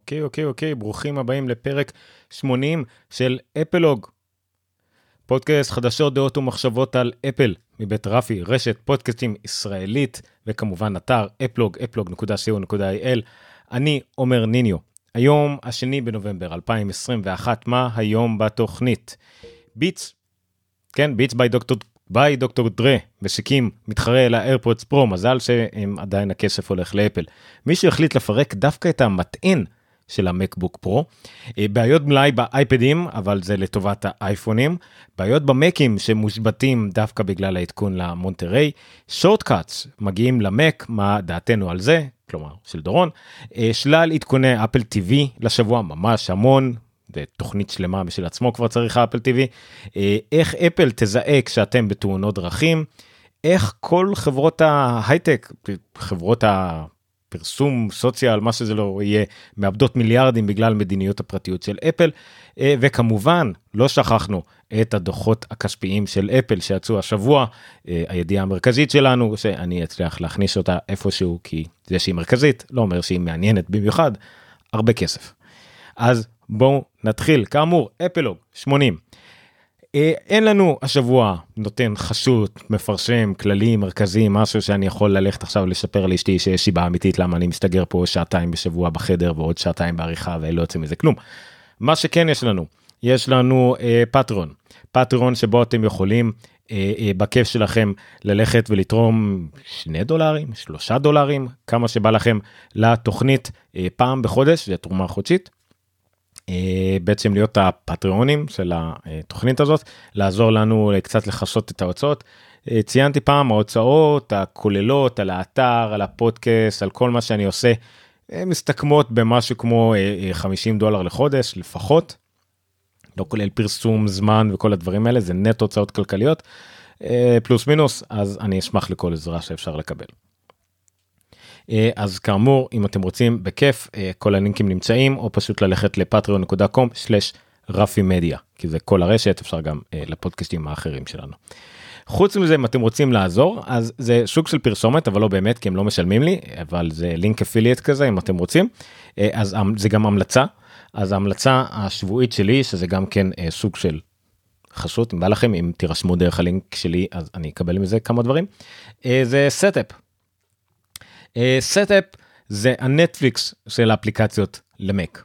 אוקיי, אוקיי, אוקיי, ברוכים הבאים לפרק 80 של אפלוג. פודקאסט חדשות, דעות ומחשבות על אפל, מבית רפי, רשת פודקאסטים ישראלית, וכמובן אתר אפלוג, אפלוג.co.il. אני עומר ניניו. היום השני בנובמבר 2021, מה היום בתוכנית? Beats, כן, Beats by Dr. by Dr. Dre משיקים מתחרה ל AirPods Pro מזל שהם עדיין הכסף הולך לאפל. מישהו החליט לפרק דווקא את המטען של המקבוק פרו. אה, בעיות מלאי באייפדים אבל זה לטובת האייפונים. בעיות במקים שמושבתים דווקא בגלל העדכון למונטריי. שורטקאטס מגיעים למק מה דעתנו על זה כלומר של דורון. אה, שלל עדכוני אפל TV לשבוע ממש המון תוכנית שלמה בשביל עצמו כבר צריך אפל TV. אה, איך אפל תזהה כשאתם בתאונות דרכים. איך כל חברות ההייטק חברות הפרסום סוציאל מה שזה לא יהיה מאבדות מיליארדים בגלל מדיניות הפרטיות של אפל אה, וכמובן לא שכחנו את הדוחות הכספיים של אפל שיצאו השבוע אה, הידיעה המרכזית שלנו שאני אצליח להכניס אותה איפשהו כי זה שהיא מרכזית לא אומר שהיא מעניינת במיוחד הרבה כסף. אז בואו נתחיל כאמור אפלוג 80. אה, אין לנו השבוע נותן חשות מפרשם כללי מרכזי משהו שאני יכול ללכת עכשיו לשפר לאשתי שיש סיבה אמיתית למה אני מסתגר פה שעתיים בשבוע בחדר ועוד שעתיים בעריכה ולא יוצא מזה כלום. מה שכן יש לנו יש לנו אה, פטרון פטרון שבו אתם יכולים אה, אה, בכיף שלכם ללכת ולתרום שני דולרים שלושה דולרים כמה שבא לכם לתוכנית אה, פעם בחודש זה תרומה חודשית בעצם להיות הפטריונים של התוכנית הזאת לעזור לנו קצת לכסות את ההוצאות. אה, ציינתי פעם ההוצאות הכוללות על האתר על הפודקאסט על כל מה שאני עושה מסתכמות במשהו כמו 50 אה, דולר לחודש לפחות. לא כולל פרסום זמן וכל הדברים האלה זה נטו הוצאות כלכליות פלוס מינוס אז אני אשמח לכל עזרה שאפשר לקבל. אה, אז כאמור אם אתם רוצים בכיף אה, כל הלינקים נמצאים או פשוט ללכת לפטריון.com/רפי מדיה כי זה כל הרשת אפשר גם אה, לפודקאסטים האחרים שלנו. חוץ מזה אם אתם רוצים לעזור אז זה שוק של פרסומת אבל לא באמת כי הם לא משלמים לי אבל זה לינק affiliate כזה אם אתם רוצים. אז זה גם המלצה. אז ההמלצה השבועית שלי שזה גם כן סוג של חסות אם בא לכם אם תירשמו דרך הלינק שלי אז אני אקבל מזה כמה דברים. זה Setapp Setapp uh, זה הנטפליקס של האפליקציות למק.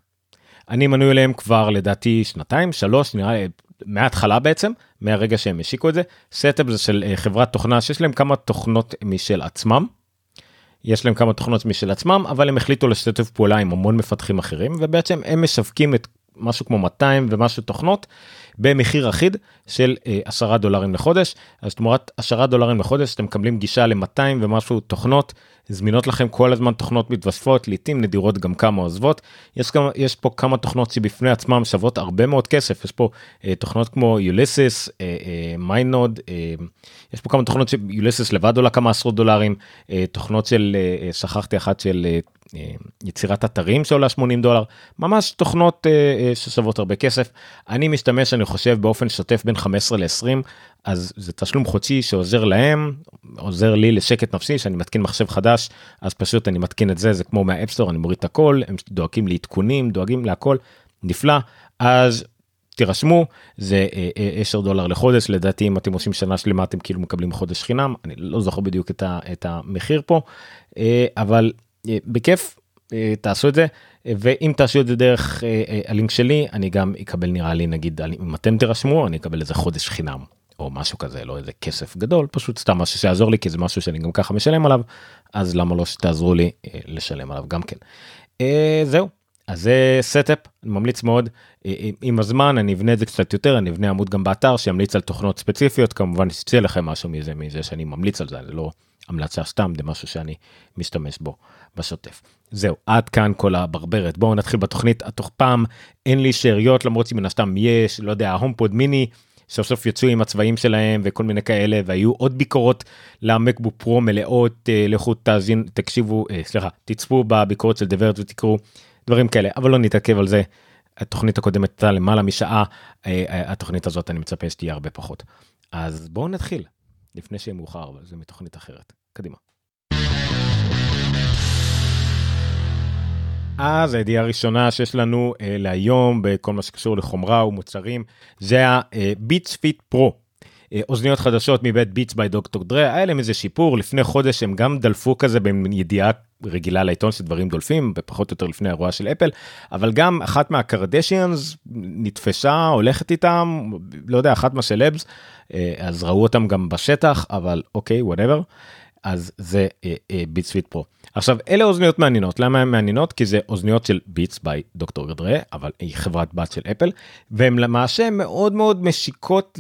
אני מנוי אליהם כבר לדעתי שנתיים שלוש נראה לי מההתחלה בעצם מהרגע שהם השיקו את זה Setapp זה של uh, חברת תוכנה שיש להם כמה תוכנות משל עצמם. יש להם כמה תוכנות משל עצמם אבל הם החליטו לשתף פעולה עם המון מפתחים אחרים ובעצם הם משווקים את משהו כמו 200 ומשהו תוכנות במחיר אחיד של 10 אה, דולרים לחודש. אז תמורת 10 דולרים לחודש אתם מקבלים גישה ל-200 ומשהו תוכנות זמינות לכם כל הזמן תוכנות מתווספות לעתים נדירות גם כמה עוזבות. יש גם יש פה כמה תוכנות שבפני עצמם שוות הרבה מאוד כסף. יש פה אה, תוכנות כמו Ulysses אה, MindNode אה, יש פה כמה תוכנות ש Ulysses לבד עולה כמה עשרות דולרים תוכנות של אה, שכחתי אחת של יצירת אתרים שעולה 80 דולר ממש תוכנות אה, אה, ששוות הרבה כסף. אני משתמש אני חושב באופן שוטף בין 15 ל-20 אז זה תשלום חודשי שעוזר להם עוזר לי לשקט נפשי שאני מתקין מחשב חדש אז פשוט אני מתקין את זה זה כמו מה App Store אני מוריד את הכל הם דואגים לעדכונים דואגים להכל נפלא. אז תירשמו זה 10 דולר לחודש לדעתי אם אתם עושים שנה שלמה אתם כאילו מקבלים חודש חינם אני לא זוכר בדיוק את, המחיר פה אבל אה, בכיף אה, תעשו את זה ואם תעשו את זה דרך אה, הלינק שלי אני גם אקבל נראה לי נגיד אם אתם תירשמו אני אקבל איזה חודש חינם או משהו כזה לא איזה כסף גדול פשוט סתם משהו שיעזור לי כי זה משהו שאני גם ככה משלם עליו אז למה לא שתעזרו לי לשלם עליו גם כן. זהו אז זה Setapp אני ממליץ מאוד עם הזמן אני אבנה את זה קצת יותר אני אבנה עמוד גם באתר שימליץ על תוכנות ספציפיות כמובן יצא לכם משהו מזה מזה שאני ממליץ על זה זה לא המלצה סתם זה משהו שאני משתמש בו בשוטף. זהו עד כאן כל הברברת בואו נתחיל בתוכנית התוך פעם אין לי שאריות למרות שמן הסתם יש לא יודע HomePod mini סוף סוף יצאו עם הצבעים שלהם וכל מיני כאלה והיו עוד ביקורות למקבוק פרו מלאות אה, לכו תאזין תקשיבו אה, סליחה תצפו בביקורת של דברת ותקראו דברים כאלה אבל לא נתעכב על זה. התוכנית הקודמת הייתה למעלה משעה אה, התוכנית הזאת אני מצפה שתהיה הרבה פחות אז בואו נתחיל לפני שיהיה מאוחר אבל זה מתוכנית אחרת קדימה. אז הידיעה הראשונה שיש לנו אה, להיום בכל מה שקשור לחומרה ומוצרים זה ה Beats Fit Pro. אוזניות חדשות מבית Beats by Dr. Dre היה להם איזה שיפור. לפני חודש הם גם דלפו כזה בידיעה רגילה לעיתון שדברים דולפים ופחות או יותר לפני האירוע של אפל אבל גם אחת מהקרדשיאנס נתפשה הולכת איתם לא יודע אחת מהסלבס אה, אז ראו אותם גם בשטח אבל אוקיי whatever אז זה Beats Fit Pro. עכשיו אלה אוזניות מעניינות. למה הן מעניינות? כי זה אוזניות של Beats by Dr. Dre אבל היא חברת בת של אפל והן למעשה מאוד מאוד משיקות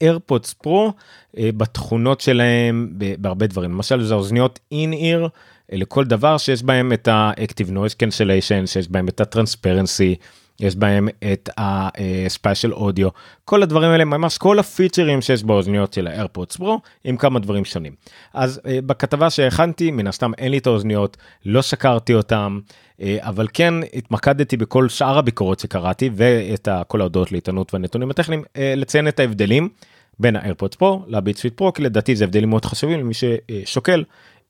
לאיירפודס פרו אה, בתכונות שלהם בהרבה דברים. למשל זה אוזניות אין איר לכל דבר שיש בהם את ה-Active Noise Cancellation, שיש בהם את ה-Transparency, יש בהם את ה-Special Audio, כל הדברים האלה, ממש כל הפיצ'רים שיש באוזניות של ה-AirPods Pro, עם כמה דברים שונים. אז uh, בכתבה שהכנתי, מן הסתם אין לי את האוזניות, לא שקרתי אותם, uh, אבל כן התמקדתי בכל שאר הביקורות שקראתי, ואת כל ההודעות לעיתונות והנתונים הטכניים, uh, לציין את ההבדלים. בין ה-AirPods Pro לביט סוויט Pro, כי לדעתי זה הבדלים מאוד חשובים למי ששוקל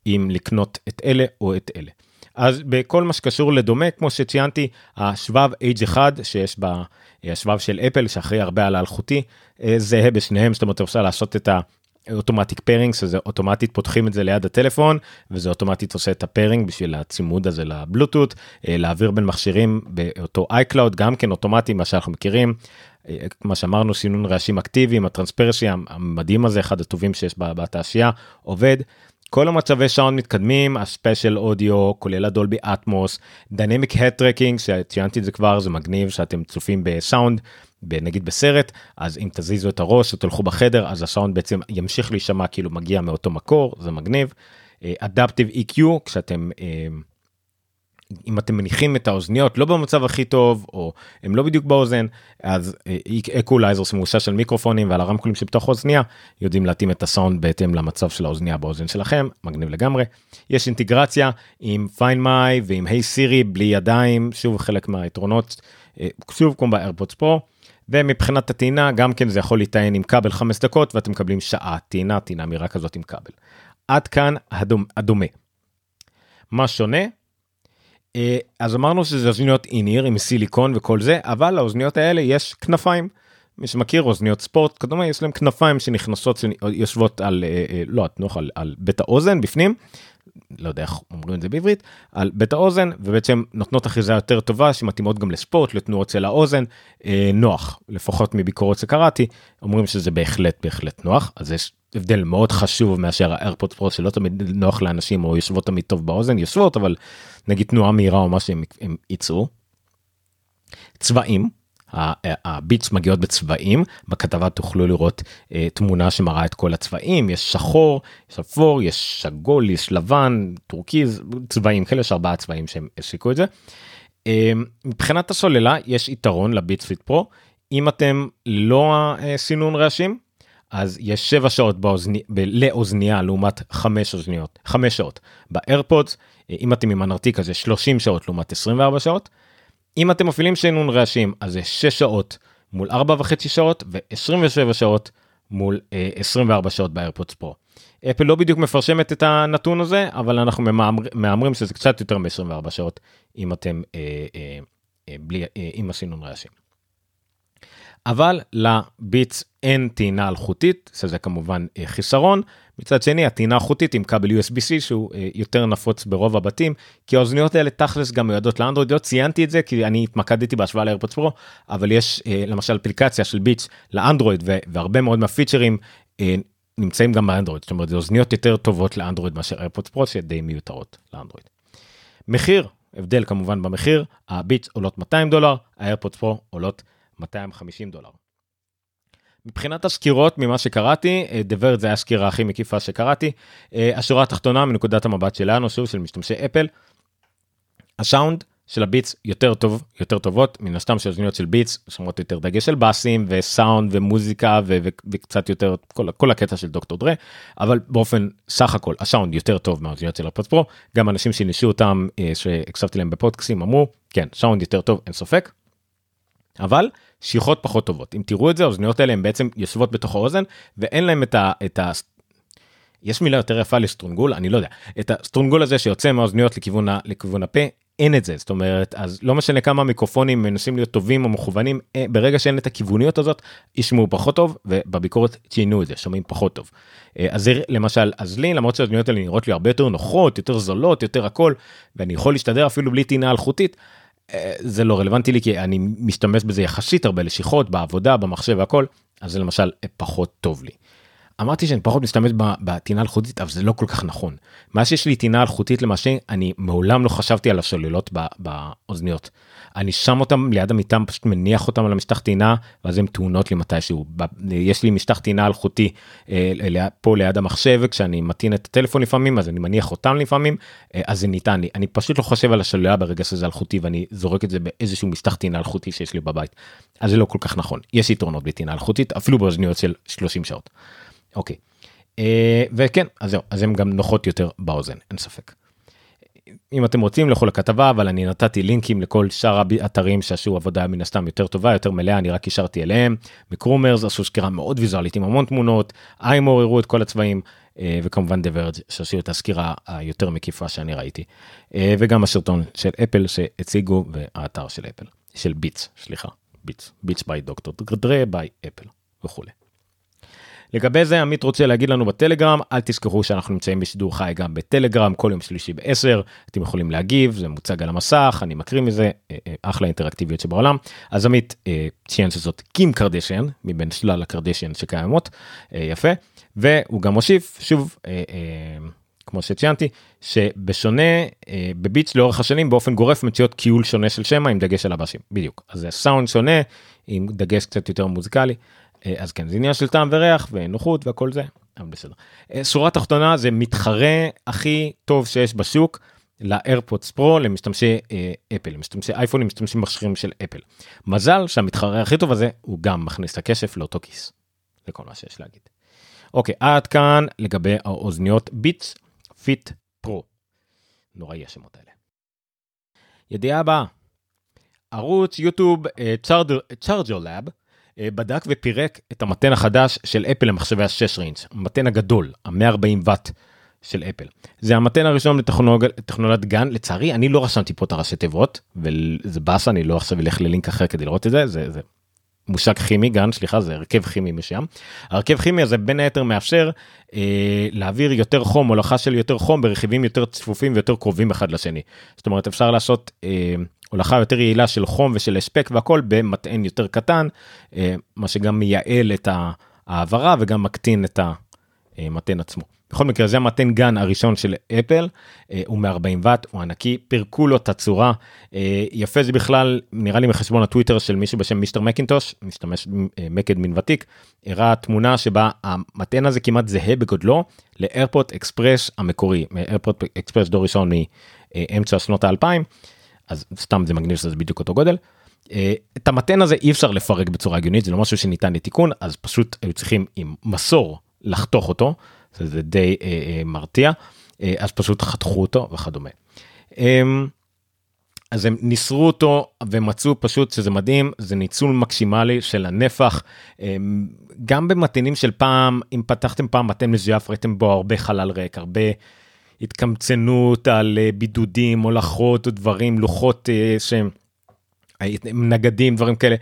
אם לקנות את אלה או את אלה. אז בכל מה שקשור לדומה, כמו שציינתי, השבב H1 שיש בה, השבב של אפל שאחראי הרבה על האלחוטי, אה, זהה בשניהם, זאת אומרת אפשר לעשות את ה... אוטומטיק פארינג שזה אוטומטית פותחים את זה ליד הטלפון וזה אוטומטית עושה את ה pairing בשביל הצימוד הזה לבלוטות אה, להעביר בין מכשירים באותו iCloud גם כן אוטומטי מה שאנחנו מכירים. אה, מה שאמרנו סינון רעשים אקטיביים ה transparency המדהים הזה אחד הטובים שיש בתעשייה עובד כל המצבי שעון מתקדמים ה spatial audio כולל ה Dolby Atmos dynamic head tracking שציינתי את זה כבר זה מגניב שאתם צופים בסאונד נגיד בסרט אז אם תזיזו את הראש ותלכו בחדר אז הסאונד בעצם ימשיך להישמע כאילו מגיע מאותו מקור זה מגניב. Adaptive אה, EQ כשאתם אה, אם אתם מניחים את האוזניות לא במצב הכי טוב או הם לא בדיוק באוזן אז אקולייזר שמבוסס על מיקרופונים ועל הרמקולים שבתוך האוזניה יודעים להתאים את הסאונד בהתאם למצב של האוזניה באוזן שלכם מגניב לגמרי. יש אינטגרציה עם Find My ועם Hey Siri בלי ידיים שוב חלק מהיתרונות אה, שוב כמו ב AirPods Pro. ומבחינת הטעינה גם כן זה יכול להיטען עם כבל 5 דקות ואתם מקבלים שעה טעינה טעינה מהירה כזאת עם כבל. עד כאן הדומה. מה שונה אה, אז אמרנו שזה אוזניות איניר עם סיליקון וכל זה אבל לאוזניות האלה יש כנפיים. מי שמכיר אוזניות ספורט כדומה יש להם כנפיים שנכנסות יושבות על אה, אה, לא התנוח על, על בית האוזן בפנים. לא יודע איך אומרים את זה בעברית על בית האוזן ובעצם נותנות אחיזה יותר טובה שמתאימות גם לספורט לתנועות של האוזן נוח לפחות מביקורות שקראתי אומרים שזה בהחלט בהחלט נוח אז יש הבדל מאוד חשוב מאשר ה AirPod Pro שלא תמיד נוח לאנשים או יושבות תמיד טוב באוזן יושבות אבל נגיד תנועה מהירה או מה שהם ייצאו. צבעים ה Beats מגיעות בצבעים בכתבה תוכלו לראות אה, תמונה שמראה את כל הצבעים יש שחור יש אפור יש סגול יש לבן טורקיז צבעים כאלה יש ארבעה צבעים שהם השיקו את זה. אה, מבחינת הסוללה יש יתרון ל Beats Fit Pro אם אתם לא סינון רעשים אז יש 7 שעות באוזני, ב- לאוזנייה לעומת 5 אוזניות, 5 שעות. ב AirPods, אה, אם אתם עם הנרתיק אז זה 30 שעות לעומת 24 שעות. אם אתם מפעילים סינון רעשים אז זה 6 שעות מול 4.5 שעות ו-27 שעות מול אה, 24 שעות ב AirPods Pro. אפל לא בדיוק מפרסמת את הנתון הזה אבל אנחנו מהמרים שזה קצת יותר מ-24 שעות אם אתם אה, אה, אה, בלי, אה, עם הסינון רעשים. אבל לביטס אין טעינה אלחוטית שזה כמובן אה, חיסרון מצד שני הטעינה אלחוטית עם כבל USB-C שהוא אה, יותר נפוץ ברוב הבתים כי האוזניות האלה תכלס גם מיועדות לאנדרואיד לא ציינתי את זה כי אני התמקדתי בהשוואה לאיירפודס פרו אבל יש אה, למשל אפליקציה של ביטס לאנדרואיד והרבה מאוד מהפיצ'רים נמצאים גם באנדרואיד זאת אומרת זה אוזניות יותר טובות לאנדרואיד מאשר AirPods Pro שדי מיותרות לאנדרואיד. מחיר הבדל כמובן במחיר ה Beats עולות 200 דולר ה AirPods Pro עולות 250 דולר. מבחינת הסקירות ממה שקראתי, The Verge אה, זה היה הסקירה הכי מקיפה שקראתי. אה, השורה התחתונה מנקודת המבט שלנו, שוב של משתמשי אפל, הסאונד של ה Beats יותר טוב, יותר טובות, מן הסתם שאוזניות של Beats שמות יותר דגש של באסים וסאונד ומוזיקה ו- ו- וקצת יותר כל, כל הקטע של Dr. Dre, אבל באופן סך הכל הסאונד יותר טוב מהאוזניות של ה Pod Pro, גם אנשים שניסו אותם אה, שהקשבתי להם בפודקאסטים אמרו כן סאונד יותר טוב אין ספק. אבל שיחות פחות טובות אם תראו את זה האוזניות האלה הם בעצם יושבות בתוך האוזן ואין להם את ה... את ה... יש מילה יותר יפה לסטרונגול אני לא יודע את הסטרונגול הזה שיוצא מהאוזניות לכיוון, ה... לכיוון הפה אין את זה זאת אומרת אז לא משנה כמה מיקרופונים מנסים להיות טובים או מכוונים אה, ברגע שאין את הכיווניות הזאת ישמעו פחות טוב ובביקורת ציינו את זה שומעים פחות טוב. אה, אז זה למשל אז לי למרות שהאוזניות האלה נראות לי הרבה יותר נוחות יותר זולות יותר הכל ואני יכול להשתדר אפילו בלי טעינה אלחוטית. זה לא רלוונטי לי כי אני משתמש בזה יחסית הרבה לשיחות בעבודה במחשב והכל אז זה למשל פחות טוב לי. אמרתי שאני פחות משתמש בטינה אלחוטית אבל זה לא כל כך נכון. מה שיש לי טינה אלחוטית למשל אני מעולם לא חשבתי על השוללות באוזניות. אני שם אותם ליד המיטה פשוט מניח אותם על המשטח טינה ואז הם טעונות לי מתישהו. יש לי משטח טינה אלחוטי אה, פה ליד המחשב כשאני מטעין את הטלפון לפעמים אז אני מניח אותם לפעמים אה, אז זה ניתן לי אני פשוט לא חושב על השוללה ברגע שזה אלחוטי ואני זורק את זה באיזשהו משטח טינה אלחוטי שיש לי בבית. אז זה לא כל כך נכון יש יתרונות בטינה אלחוטית אפילו באוזניות של 30 שעות. אוקיי. אה, וכן, אז זהו, אז הן גם נוחות יותר באוזן, אין ספק. אם אתם רוצים לכו לכתבה אבל אני נתתי לינקים לכל שאר האתרים שעשו עבודה מן הסתם יותר טובה יותר מלאה אני רק קישרתי אליהם MacRumors עשו סקירה מאוד ויזואלית עם המון תמונות iMore הראו את כל הצבעים אה, וכמובן The Verge שעשו את הסקירה היותר מקיפה שאני ראיתי אה, וגם הסרטון של אפל שהציגו והאתר של אפל של Beats סליחה Beats Beats by Dr. Dre by Apple וכולי. לגבי זה עמית רוצה להגיד לנו בטלגרם אל תשכחו שאנחנו נמצאים בשידור חי גם בטלגרם כל יום שלישי ב-10 אתם יכולים להגיב זה מוצג על המסך אני מקריא מזה אה, אה, אחלה אינטראקטיביות שבעולם. אז עמית אה, ציין שזאת קים קרדשן מבין שלל הקרדשן שקיימות יפה. והוא גם מוסיף שוב. כמו שציינתי שבשונה בביטס לאורך השנים באופן גורף מציעות קיול שונה של שמע עם דגש על הבאסים. בדיוק. אז זה סאונד שונה עם דגש קצת יותר מוזיקלי אז כן זה עניין של טעם וריח ונוחות והכל זה אבל בסדר. אה, שורה תחתונה זה מתחרה הכי טוב שיש בשוק ל AirPods Pro למשתמשי אה, אפל למשתמשי אייפון למשתמשים מכשירים של אפל. מזל שהמתחרה הכי טוב הזה הוא גם מכניס את הכסף לאותו כיס. זה כל מה שיש להגיד. אוקיי עד כאן לגבי האוזניות Beats Fit Pro. נוראי השמות האלה. ידיעה הבאה. ערוץ יוטיוב ChargerLAB אה, בדק ופירק את המטען החדש של אפל למחשבי ה-16 אינץ', המטען הגדול, ה-140 ואט של אפל. זה המטען הראשון בטכנולוגיית GaN, לצערי אני לא רשמתי פה את הראשי תיבות, וזה באסה, אני לא עכשיו אלך ללינק אחר כדי לראות את זה, זה, זה מושג כימי GaN, סליחה, זה הרכב כימי מסוים. הרכב כימי הזה בין היתר מאפשר אה, להעביר יותר חום, הולכה של יותר חום ברכיבים יותר צפופים ויותר קרובים אחד לשני. זאת אומרת אפשר לעשות אה, הולכה יותר יעילה של חום ושל הספק והכל במטען יותר קטן, אה, מה שגם מייעל את ההעברה וגם מקטין את המטען עצמו. בכל מקרה זה המטען גן הראשון של אפל, אה, הוא מ-40 ואט, הוא ענקי, פירקו לו את הצורה, אה, יפה זה בכלל, נראה לי מחשבון הטוויטר של מישהו בשם מיסטר מקינטוש, משתמש מקד מן ותיק, הראה תמונה שבה המטען הזה כמעט זהה בגודלו לאיירפורט אקספרס המקורי, איירפורט אקספרס דור ראשון מאמצע שנות האלפיים. אז סתם זה מגניב שזה בדיוק אותו גודל. אה, את המתן הזה אי אפשר לפרק בצורה הגיונית זה לא משהו שניתן לתיקון אז פשוט היו צריכים עם מסור לחתוך אותו זה די אה, אה, מרתיע אה, אז פשוט חתכו אותו וכדומה. אה, אז הם ניסרו אותו ומצאו פשוט שזה מדהים זה ניצול מקסימלי של הנפח אה, גם במתנים של פעם אם פתחתם פעם מתן מזויף ראיתם בו הרבה חלל ריק הרבה. התקמצנות על אה, בידודים, הולכות או דברים, לוחות אה, שהם נגדים, דברים כאלה.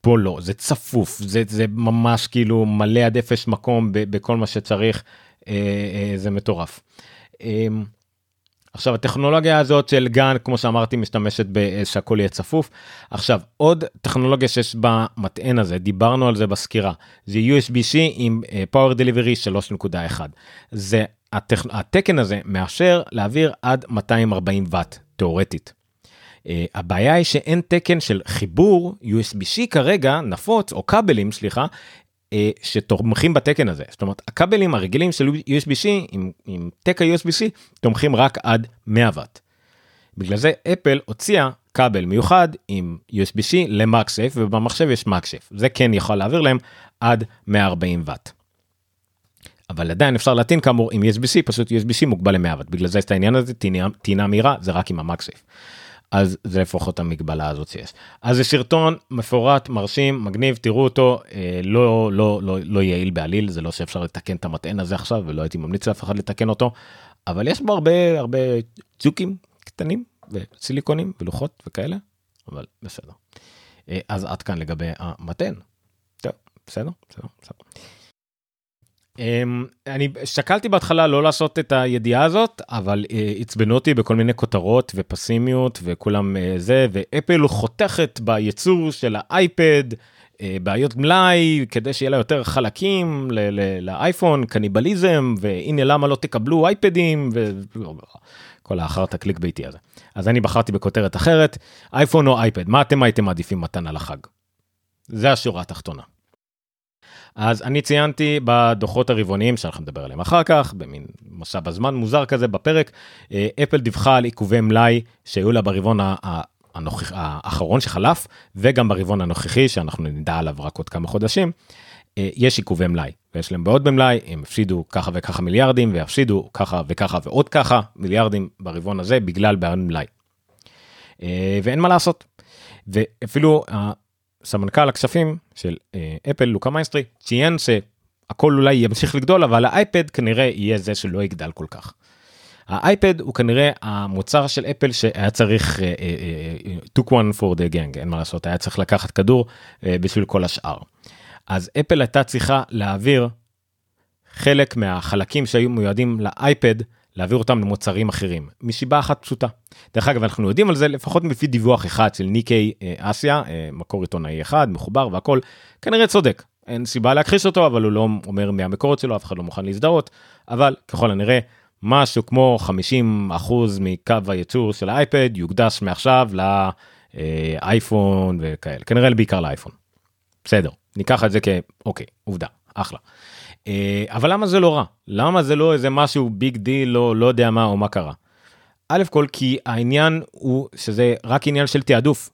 פה לא, זה צפוף, זה, זה ממש כאילו מלא עד אפס מקום בכל מה שצריך, אה, זה מטורף. אמ, עכשיו הטכנולוגיה הזאת של גן כמו שאמרתי משתמשת שהכל יהיה צפוף עכשיו עוד טכנולוגיה שיש במטען הזה דיברנו על זה בסקירה זה USB-C עם power delivery 3.1 זה הטכ... התקן הזה מאפשר להעביר עד 240 ואט תאורטית. Uh, הבעיה היא שאין תקן של חיבור USB-C כרגע נפוץ או כבלים סליחה uh, שתומכים בתקן הזה זאת אומרת הכבלים הרגילים של USB-C עם, עם תקע USB-C תומכים רק עד 100 ואט. בגלל זה אפל הוציאה כבל מיוחד עם USB-C למאקסייף ובמחשב יש מאקסייף זה כן יכול להעביר להם עד 140 ואט. אבל עדיין אפשר להטעין כאמור עם USB-C פשוט USB-C מוגבל ל-100 ואט בגלל זה יש את העניין הזה טעינה מהירה זה רק עם המקסייף. אז זה לפחות המגבלה הזאת שיש. אז זה סרטון מפורט מרשים מגניב תראו אותו אה, לא לא לא לא יעיל בעליל זה לא שאפשר לתקן את המטען הזה עכשיו ולא הייתי ממליץ לאף אחד לתקן אותו אבל יש בו הרבה הרבה צ'וקים קטנים וסיליקונים ולוחות וכאלה, אבל בסדר. אה, אז עד כאן לגבי המתן. טוב, בסדר, בסדר, בסדר. אמ, אני שקלתי בהתחלה לא לעשות את הידיעה הזאת, אבל אה, עצבנו אותי בכל מיני כותרות ופסימיות וכולם אה, זה, ואפל חותכת בייצור של האייפד. בעיות מלאי כדי שיהיה לה יותר חלקים לאייפון קניבליזם והנה למה לא תקבלו אייפדים וכל האחרת הקליק ביתי הזה. אז אני בחרתי בכותרת אחרת אייפון או אייפד מה אתם הייתם מעדיפים מתנה לחג. זה השורה התחתונה. אז אני ציינתי בדוחות הרבעוניים שאנחנו נדבר עליהם אחר כך במין משאב הזמן מוזר כזה בפרק אפל דיווחה על עיכובי מלאי שהיו לה ברבעון הנוכח... האחרון שחלף וגם ברבעון הנוכחי שאנחנו נדע עליו רק עוד כמה חודשים. יש עיכובי מלאי ויש להם בעוד במלאי הם הפסידו ככה וככה מיליארדים ויפסידו ככה וככה ועוד ככה מיליארדים ברבעון הזה בגלל בעיות מלאי. ואין מה לעשות. ואפילו סמנכ"ל הכספים של אפל לוקה מייסטרי ציין שהכל אולי ימשיך לגדול אבל האייפד כנראה יהיה זה שלא יגדל כל כך. האייפד הוא כנראה המוצר של אפל שהיה צריך uh, uh, took one for the gang אין מה לעשות היה צריך לקחת כדור בשביל כל השאר. אז אפל הייתה צריכה להעביר חלק מהחלקים שהיו מיועדים לאייפד להעביר אותם למוצרים אחרים מסיבה אחת פשוטה. דרך אגב אנחנו יודעים על זה לפחות לפי דיווח אחד של ניקי אסיה מקור עיתונאי אחד מחובר והכל כנראה צודק אין סיבה להכחיש אותו אבל הוא לא אומר מהמקורות שלו אף אחד לא מוכן להזדהות אבל ככל הנראה משהו כמו 50 אחוז מקו הייצור של האייפד יוקדש מעכשיו לאייפון וכאלה כנראה בעיקר לאייפון. בסדר ניקח את זה כאוקיי עובדה אחלה. אה, אבל למה זה לא רע למה זה לא איזה משהו big deal לא לא יודע מה או מה קרה. א' כל כי העניין הוא שזה רק עניין של תעדוף.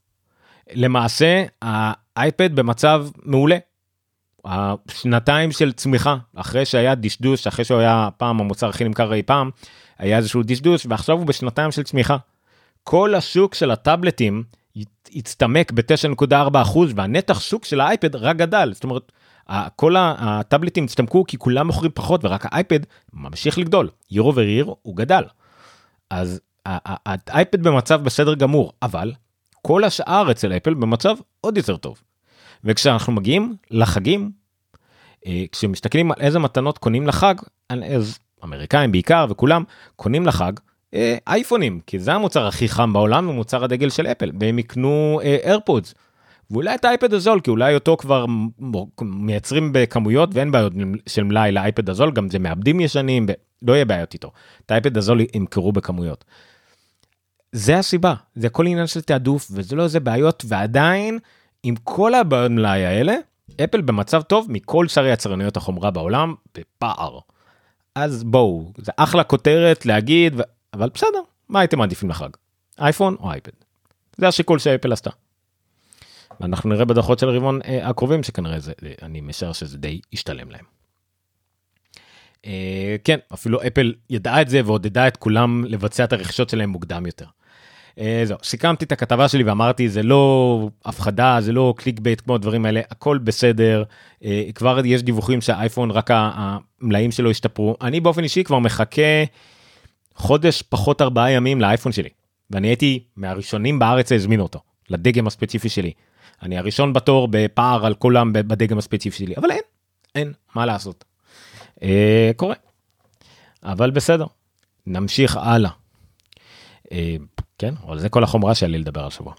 למעשה האייפד במצב מעולה השנתיים של צמיחה אחרי שהיה דשדוש אחרי שהוא היה פעם המוצר הכי נמכר אי פעם היה איזשהו דשדוש ועכשיו הוא בשנתיים של צמיחה. כל השוק של הטאבלטים הצטמק ב-9.4 אחוז והנתח שוק של האייפד רק גדל זאת אומרת כל הטאבלטים הצטמקו כי כולם מוכרים פחות ורק האייפד ממשיך לגדול year over year הוא גדל. אז האייפד במצב בסדר גמור אבל כל השאר אצל אפל במצב עוד יותר טוב. וכשאנחנו מגיעים לחגים, אה, כשמסתכלים על איזה מתנות קונים לחג, אז אמריקאים בעיקר וכולם קונים לחג אה, אייפונים, כי זה המוצר הכי חם בעולם ומוצר הדגל של אפל, והם יקנו איירפודס. אה, ואולי את האייפד הזול, כי אולי אותו כבר מייצרים בכמויות ואין בעיות של מלאי לאייפד הזול, גם זה מעבדים ישנים, לא יהיה בעיות איתו. את האייפד הזול ימכרו בכמויות. זה הסיבה, זה הכל עניין של תעדוף וזה לא איזה בעיות ועדיין עם כל הבעיות מלאי האלה, אפל במצב טוב מכל שאר יצרניות החומרה בעולם בפער. אז בואו, זה אחלה כותרת להגיד, ו... אבל בסדר, מה הייתם מעדיפים לחג? אייפון או אייפד? זה השיקול שאפל עשתה. ואנחנו נראה בדוחות של הרבעון אה, הקרובים שכנראה זה, אה, אני משער שזה די ישתלם להם. אה, כן, אפילו אפל ידעה את זה ועודדה את כולם לבצע את הרכישות שלהם מוקדם יותר. אה, זהו, סיכמתי את הכתבה שלי ואמרתי זה לא הפחדה זה לא clickbait כמו הדברים האלה הכל בסדר אה, כבר יש דיווחים שהאייפון רק המלאים שלו השתפרו אני באופן אישי כבר מחכה חודש פחות ארבעה ימים לאייפון שלי ואני הייתי מהראשונים בארץ להזמין אותו לדגם הספציפי שלי. אני הראשון בתור בפער על כולם בדגם הספציפי שלי אבל אין אין מה לעשות. אה, קורה. אבל בסדר נמשיך הלאה. אה, כן, אבל זה כל החומרה שלי לדבר על שבוע.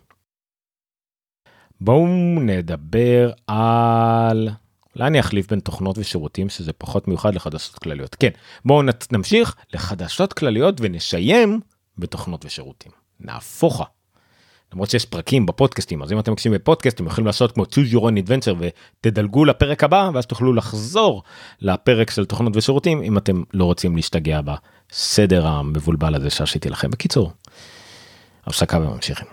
בואו נדבר על... אולי אני אחליף בין תוכנות ושירותים שזה פחות מיוחד לחדשות כלליות. כן, בואו נמשיך לחדשות כלליות ונשיים בתוכנות ושירותים. נהפוכה. למרות שיש פרקים בפודקאסטים אז אם אתם מקשיבים בפודקאסט אתם יכולים לעשות כמו choose your own adventure ותדלגו לפרק הבא ואז תוכלו לחזור לפרק של תוכנות ושירותים אם אתם לא רוצים להשתגע בסדר המבולבל הזה שעשיתי לכם בקיצור. הפסקה וממשיכים.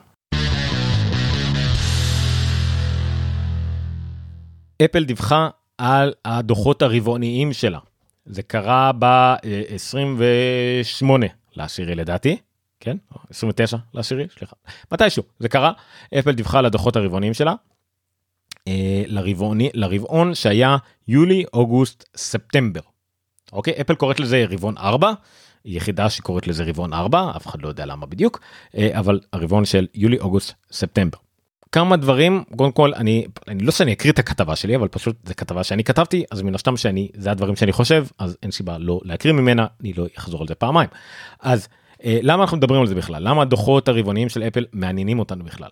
אפל דיווחה על הדוחות הרבעוניים שלה. זה קרה ב-28 לעשירי לדעתי, כן? 29 לעשירי, סליחה. מתישהו, זה קרה. אפל דיווחה על הדוחות הרבעוניים שלה. אה, לרבעוני, לרבעון שהיה יולי, אוגוסט, ספטמבר. אוקיי? אפל קוראת לזה רבעון 4. יחידה שקוראת לזה רבעון 4 אף אחד לא יודע למה בדיוק אבל הרבעון של יולי אוגוסט ספטמבר. כמה דברים קודם כל אני אני לא שאני אקריא את הכתבה שלי אבל פשוט זה כתבה שאני כתבתי אז מן הסתם שאני זה הדברים שאני חושב אז אין סיבה לא להקריא ממנה אני לא אחזור על זה פעמיים. אז למה אנחנו מדברים על זה בכלל למה הדוחות הרבעוניים של אפל מעניינים אותנו בכלל.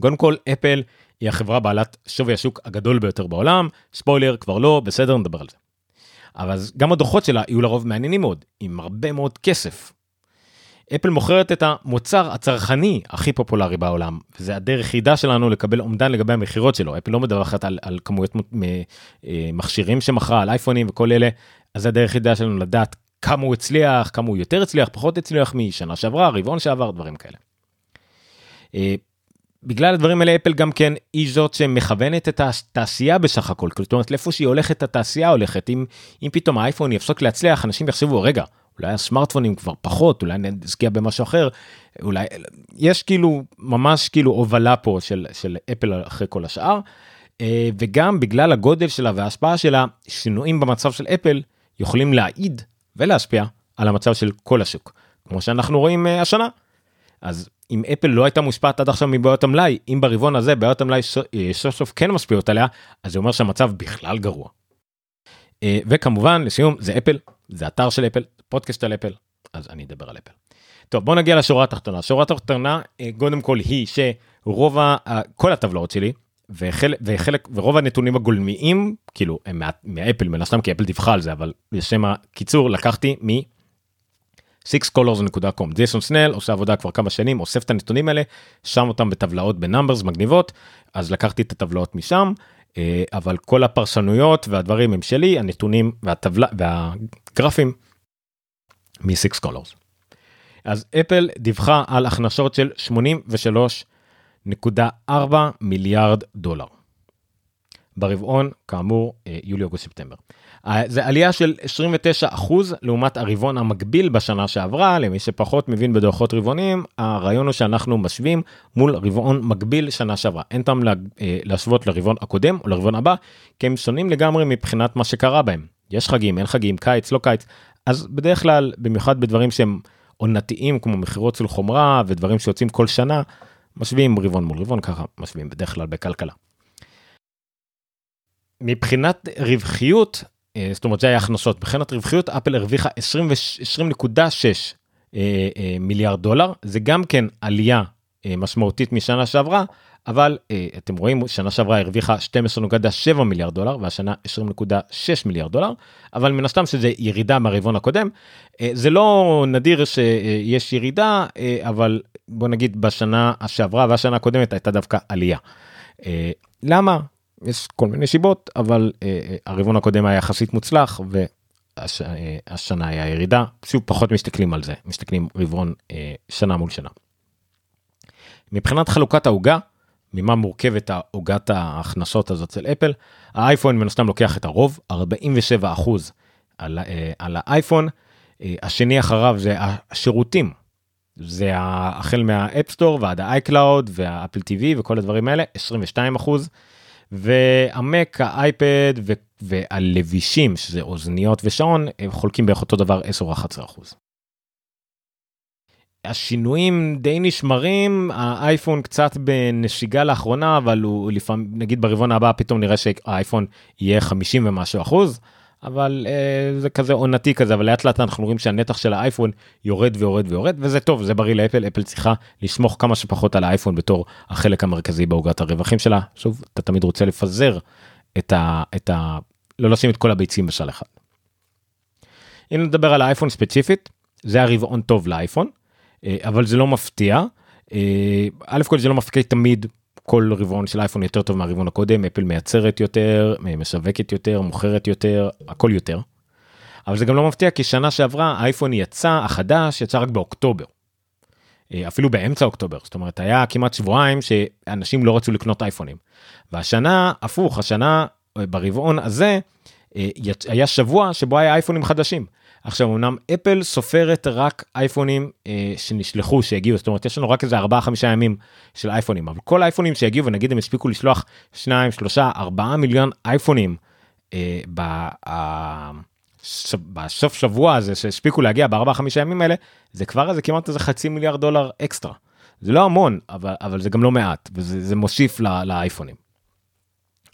קודם כל אפל היא החברה בעלת שווי השוק הגדול ביותר בעולם ספוילר כבר לא בסדר נדבר על זה. אבל גם הדוחות שלה יהיו לרוב מעניינים מאוד עם הרבה מאוד כסף. אפל מוכרת את המוצר הצרכני הכי פופולרי בעולם וזה הדרך היחידה שלנו לקבל אומדן לגבי המכירות שלו אפל לא מדווחת על, על כמויות אה, מכשירים שמכרה על אייפונים וכל אלה אז זה הדרך היחידה שלנו לדעת כמה הוא הצליח כמה הוא יותר הצליח פחות הצליח משנה שעברה רבעון שעבר דברים כאלה. אה, בגלל הדברים האלה אפל גם כן היא זאת שמכוונת את התעשייה בסך הכל זאת אומרת לאיפה שהיא הולכת התעשייה הולכת אם אם פתאום האייפון יפסוק להצליח אנשים יחשבו רגע אולי הסמארטפונים כבר פחות אולי נזכיע במשהו אחר אולי יש כאילו ממש כאילו הובלה פה של של אפל אחרי כל השאר. אה, וגם בגלל הגודל שלה וההשפעה שלה שינויים במצב של אפל יכולים להעיד ולהשפיע על המצב של כל השוק כמו שאנחנו רואים אה, השנה. אז אם אפל לא הייתה מושפעת עד עכשיו מבעיות המלאי אם ברבעון הזה בעיות המלאי אה, סוף סוף כן משפיעות עליה אז זה אומר שהמצב בכלל גרוע. אה, וכמובן לסיום זה אפל זה אתר של אפל פודקאסט על אפל אז אני אדבר על אפל. טוב בוא נגיע לשורה התחתונה שורה התחתונה קודם כל היא שרוב כל הטבלאות שלי וחלק וחלק ורוב הנתונים הגולמיים כאילו הם מאפל מן הסתם כי אפל דיווחה על זה אבל לשם הקיצור לקחתי מ... sixcolors.com ג'ייסון סנל עושה עבודה כבר כמה שנים אוסף את הנתונים האלה שם אותם בטבלאות בנאמברס מגניבות אז לקחתי את הטבלאות משם אה, אבל כל הפרשנויות והדברים הם שלי הנתונים והטבלה והגרפים מ-six colors. אז אפל דיווחה על הכנסות של 83.4 מיליארד דולר. ברבעון כאמור אה, יולי אוגוסט ספטמבר. אה, זה עלייה של 29 אחוז לעומת הרבעון המקביל בשנה שעברה למי שפחות מבין בדוחות רבעונים הרעיון הוא שאנחנו משווים מול רבעון מקביל שנה שעברה אין טעם אה, להשוות לרבעון הקודם או לרבעון הבא כי הם שונים לגמרי מבחינת מה שקרה בהם יש חגים אין חגים קיץ לא קיץ אז בדרך כלל במיוחד בדברים שהם עונתיים כמו מכירות של חומרה ודברים שיוצאים כל שנה משווים רבעון מול רבעון ככה משווים בדרך כלל בכלכלה. מבחינת רווחיות אה, זאת אומרת זה היה הכנסות מבחינת רווחיות אפל הרוויחה 20.6 אה, אה, מיליארד דולר זה גם כן עלייה משמעותית משנה שעברה אבל אתם רואים שנה שעברה הרוויחה 12.7 מיליארד דולר והשנה 20.6 מיליארד דולר אבל מן הסתם שזה ירידה מהרבעון הקודם זה לא נדיר שיש ירידה אבל בוא נגיד בשנה שעברה והשנה הקודמת הייתה דווקא עלייה. למה יש כל מיני שיבות אבל אה, אה, הרבעון הקודם היה יחסית מוצלח והשנה אה, היה ירידה שוב פחות מסתכלים על זה מסתכלים רבעון אה, שנה מול שנה. מבחינת חלוקת העוגה ממה מורכבת עוגת ההכנסות הזאת של אפל האייפון מן הסתם לוקח את הרוב 47 אחוז על, אה, על האייפון אה, השני אחריו זה השירותים זה החל מה App Store ועד ה iCloud וה Apple TV וכל הדברים האלה 22 אחוז. והמק האייפד והלבישים שזה אוזניות ושעון הם חולקים בערך אותו דבר 10 או 11 אחוז. השינויים די נשמרים האייפון קצת בנשיגה לאחרונה אבל הוא לפעמים נגיד ברבעון הבא פתאום נראה שהאייפון יהיה 50 ומשהו אחוז. אבל אה, זה כזה עונתי כזה אבל לאט לאט אנחנו רואים שהנתח של האייפון יורד ויורד ויורד וזה טוב זה בריא לאפל אפל צריכה לסמוך כמה שפחות על האייפון בתור החלק המרכזי בעוגת הרווחים שלה שוב אתה תמיד רוצה לפזר את ה... את ה... לא לשים את כל הביצים בשל אחד. אם נדבר על האייפון ספציפית זה הרבעון טוב לאייפון אבל זה לא מפתיע. אה, א' כל זה לא מפתיע תמיד כל רבעון של אייפון יותר טוב מהרבעון הקודם אפל מייצרת יותר משווקת יותר מוכרת יותר הכל יותר. אבל זה גם לא מפתיע כי שנה שעברה האייפון יצא החדש יצא רק באוקטובר. אה, אפילו באמצע אוקטובר זאת אומרת היה כמעט שבועיים שאנשים לא רצו לקנות אייפונים. והשנה הפוך השנה אה, ברבעון הזה אה, היה שבוע שבו היה אייפונים חדשים. עכשיו אמנם אפל סופרת רק אייפונים אה, שנשלחו שהגיעו זאת אומרת יש לנו רק איזה 4 5 ימים של אייפונים אבל כל האייפונים שהגיעו ונגיד הם הספיקו לשלוח 2 3 4 מיליון אייפונים אה, בסוף שבוע הזה שהספיקו להגיע בארבעה חמישה ימים האלה זה כבר איזה כמעט איזה חצי מיליארד דולר אקסטרה. זה לא המון אבל אבל זה גם לא מעט וזה מוסיף לאייפונים.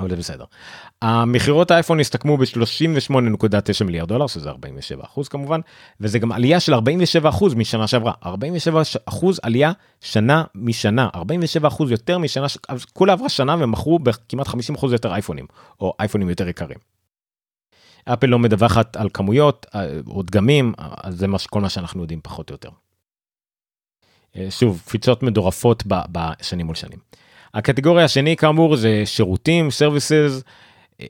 אבל זה בסדר. המכירות האייפון הסתכמו ב-38.9 מיליארד דולר שזה 47 אחוז כמובן וזה גם עלייה של 47 אחוז משנה שעברה 47 אחוז עלייה שנה משנה 47 אחוז יותר משנה כולה עברה שנה ומכרו בכמעט 50 אחוז יותר אייפונים או אייפונים יותר יקרים. אפל לא מדווחת על כמויות אה, או דגמים אז זה מה כל מה שאנחנו יודעים פחות או יותר. אה, שוב קפיצות מדורפות בשנים מול שנים. הקטגוריה השני כאמור זה שירותים services. אה,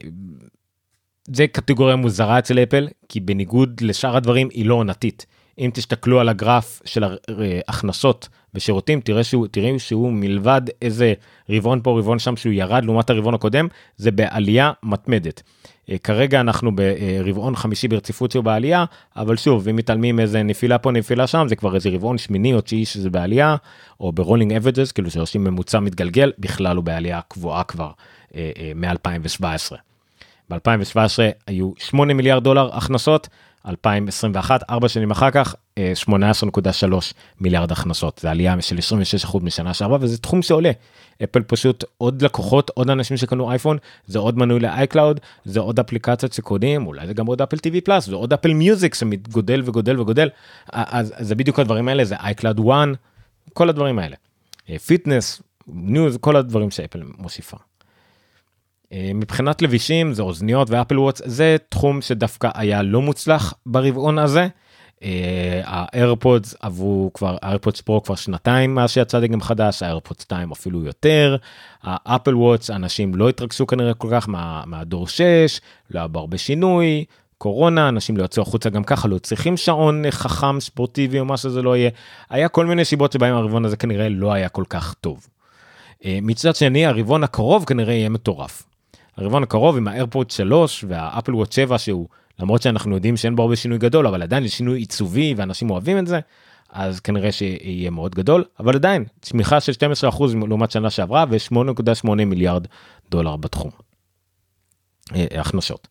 זה קטגוריה מוזרה אצל אפל כי בניגוד לשאר הדברים היא לא עונתית. אם תסתכלו על הגרף של ההכנסות בשירותים תראה שהוא תראו שהוא מלבד איזה רבעון פה רבעון שם שהוא ירד לעומת הרבעון הקודם זה בעלייה מתמדת. אה, כרגע אנחנו ברבעון חמישי ברציפות שהוא בעלייה, אבל שוב, אם מתעלמים איזה נפילה פה נפילה שם, זה כבר איזה רבעון שמיני או תשיעי שזה בעלייה, או ב rolling averages, כאילו שעושים ממוצע מתגלגל, בכלל הוא בעלייה קבועה כבר אה, אה, מ-2017. ב-2017 היו 8 מיליארד דולר הכנסות, 2021, ארבע שנים אחר כך, 18.3 מיליארד הכנסות. זה עלייה של 26% משנה שעברה, וזה תחום שעולה. אפל פשוט עוד לקוחות, עוד אנשים שקנו אייפון, זה עוד מנוי לאייקלאוד, זה עוד אפליקציות שקונים, אולי זה גם עוד Apple TV Plus, זה עוד אפל מיוזיק שגודל וגודל וגודל. אז זה בדיוק הדברים האלה, זה אייקלאוד 1, כל הדברים האלה. פיטנס, ניוז, כל הדברים שאפל מוסיפה. אה, מבחינת לבישים זה אוזניות ו Apple Watch זה תחום שדווקא היה לא מוצלח ברבעון הזה. האיירפודס עברו כבר האיירפודס פרו כבר שנתיים מאז שיצא דגם חדש האיירפודס 2 אפילו יותר ה Apple Watch אנשים לא התרגשו כנראה כל כך מה, מהדור 6 לא היה בהרבה שינוי קורונה אנשים לא יצאו החוצה גם ככה לא צריכים שעון חכם ספורטיבי או מה שזה לא יהיה היה כל מיני סיבות שבהם הרבעון הזה כנראה לא היה כל כך טוב. אה, מצד שני הרבעון הקרוב כנראה יהיה מטורף. הרבעון הקרוב עם האיירפוד 3 וה Apple Watch 7 שהוא למרות שאנחנו יודעים שאין בו הרבה שינוי גדול אבל עדיין יש שינוי עיצובי ואנשים אוהבים את זה אז כנראה שיהיה מאוד גדול אבל עדיין צמיחה של 12% לעומת שנה שעברה ו-8.8 מיליארד דולר בתחום. אה, הכנסות.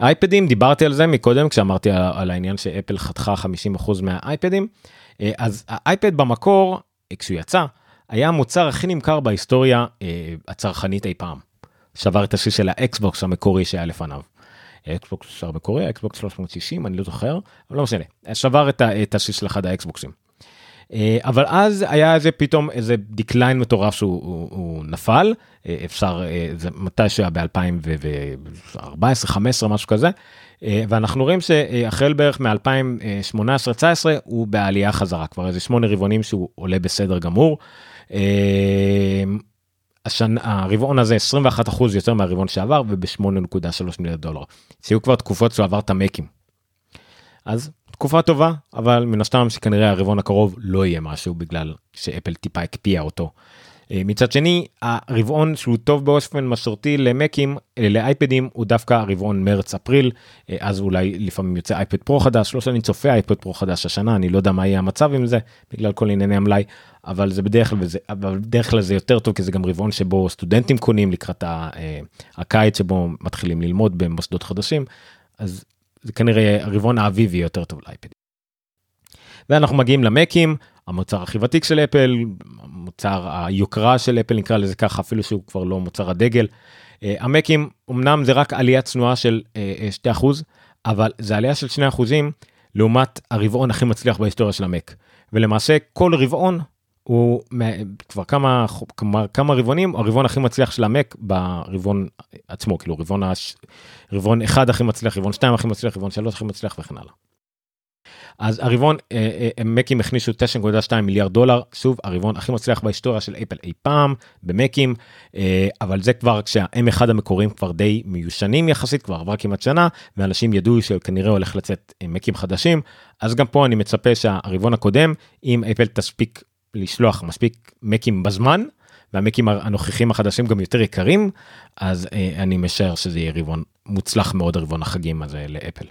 אייפדים דיברתי על זה מקודם כשאמרתי על, על העניין שאפל חתכה 50% מהאייפדים אה, אז האייפד במקור כשהוא יצא היה המוצר הכי נמכר בהיסטוריה אה, הצרכנית אי פעם. שבר את השיא של האקסבוקס המקורי שהיה לפניו. אקסבוקס המקורי, אקסבוקס 360, אני לא זוכר, אבל לא משנה, שבר את השיא של אחד האקסבוקסים. אה, אבל אז היה איזה פתאום איזה decline מטורף שהוא הוא, הוא נפל אה, אפשר אה, זה מתי שהיה ב2014-15 משהו כזה ואנחנו רואים שהחל בערך מ-2018-19 הוא בעלייה חזרה כבר איזה שמונה רבעונים שהוא עולה בסדר גמור. השנה, הרבעון הזה 21 אחוז יותר מהרבעון שעבר וב-8.3 מיליארד דולר. שהיו כבר תקופות שהוא עבר את המקים. אז תקופה טובה אבל מן הסתם שכנראה הרבעון הקרוב לא יהיה משהו בגלל שאפל טיפה הקפיאה אותו. אה, מצד שני הרבעון שהוא טוב באופן מסורתי למקים לאייפדים הוא דווקא הרבעון מרץ אפריל אה, אז אולי לפעמים יוצא אייפד פרו חדש לא שאני צופה אייפד פרו חדש השנה אני לא יודע מה יהיה המצב עם זה בגלל כל ענייני המלאי אבל זה בדרך כלל זה אבל בדרך כלל זה יותר טוב כי זה גם רבעון שבו סטודנטים קונים לקראת אה, הקיץ שבו מתחילים ללמוד במוסדות חדשים אז זה כנראה הרבעון האביבי יותר טוב לאייפד. ואנחנו מגיעים למקים המוצר הכי ותיק של אפל מוצר היוקרה של אפל נקרא לזה ככה אפילו שהוא כבר לא מוצר הדגל. Uh, המקים אמנם זה רק עלייה צנועה של uh, 2% אבל זה עלייה של 2% לעומת הרבעון הכי מצליח בהיסטוריה של המק ולמעשה כל רבעון הוא כבר כמה כמה כמה רבעונים הרבעון הכי מצליח של המק ברבעון עצמו כאילו רבעון הש... רבעון אחד הכי מצליח רבעון 2 הכי מצליח רבעון 3 הכי מצליח וכן הלאה. אז הרבעון אה, אה, מקים הכניסו 9.2 מיליארד דולר שוב הרבעון הכי מצליח בהיסטוריה של אפל אי פעם במקים אה, אבל זה כבר כשה-M1 המקוריים כבר די מיושנים יחסית כבר עברה כמעט שנה ואנשים ידעו שכנראה הולך לצאת מקים חדשים אז גם פה אני מצפה שהרבעון הקודם אם אפל תספיק לשלוח מספיק מקים בזמן והמקים הנוכחים החדשים גם יותר יקרים אז אני משער שזה יהיה רבעון מוצלח מאוד הרבעון החגים הזה לאפל.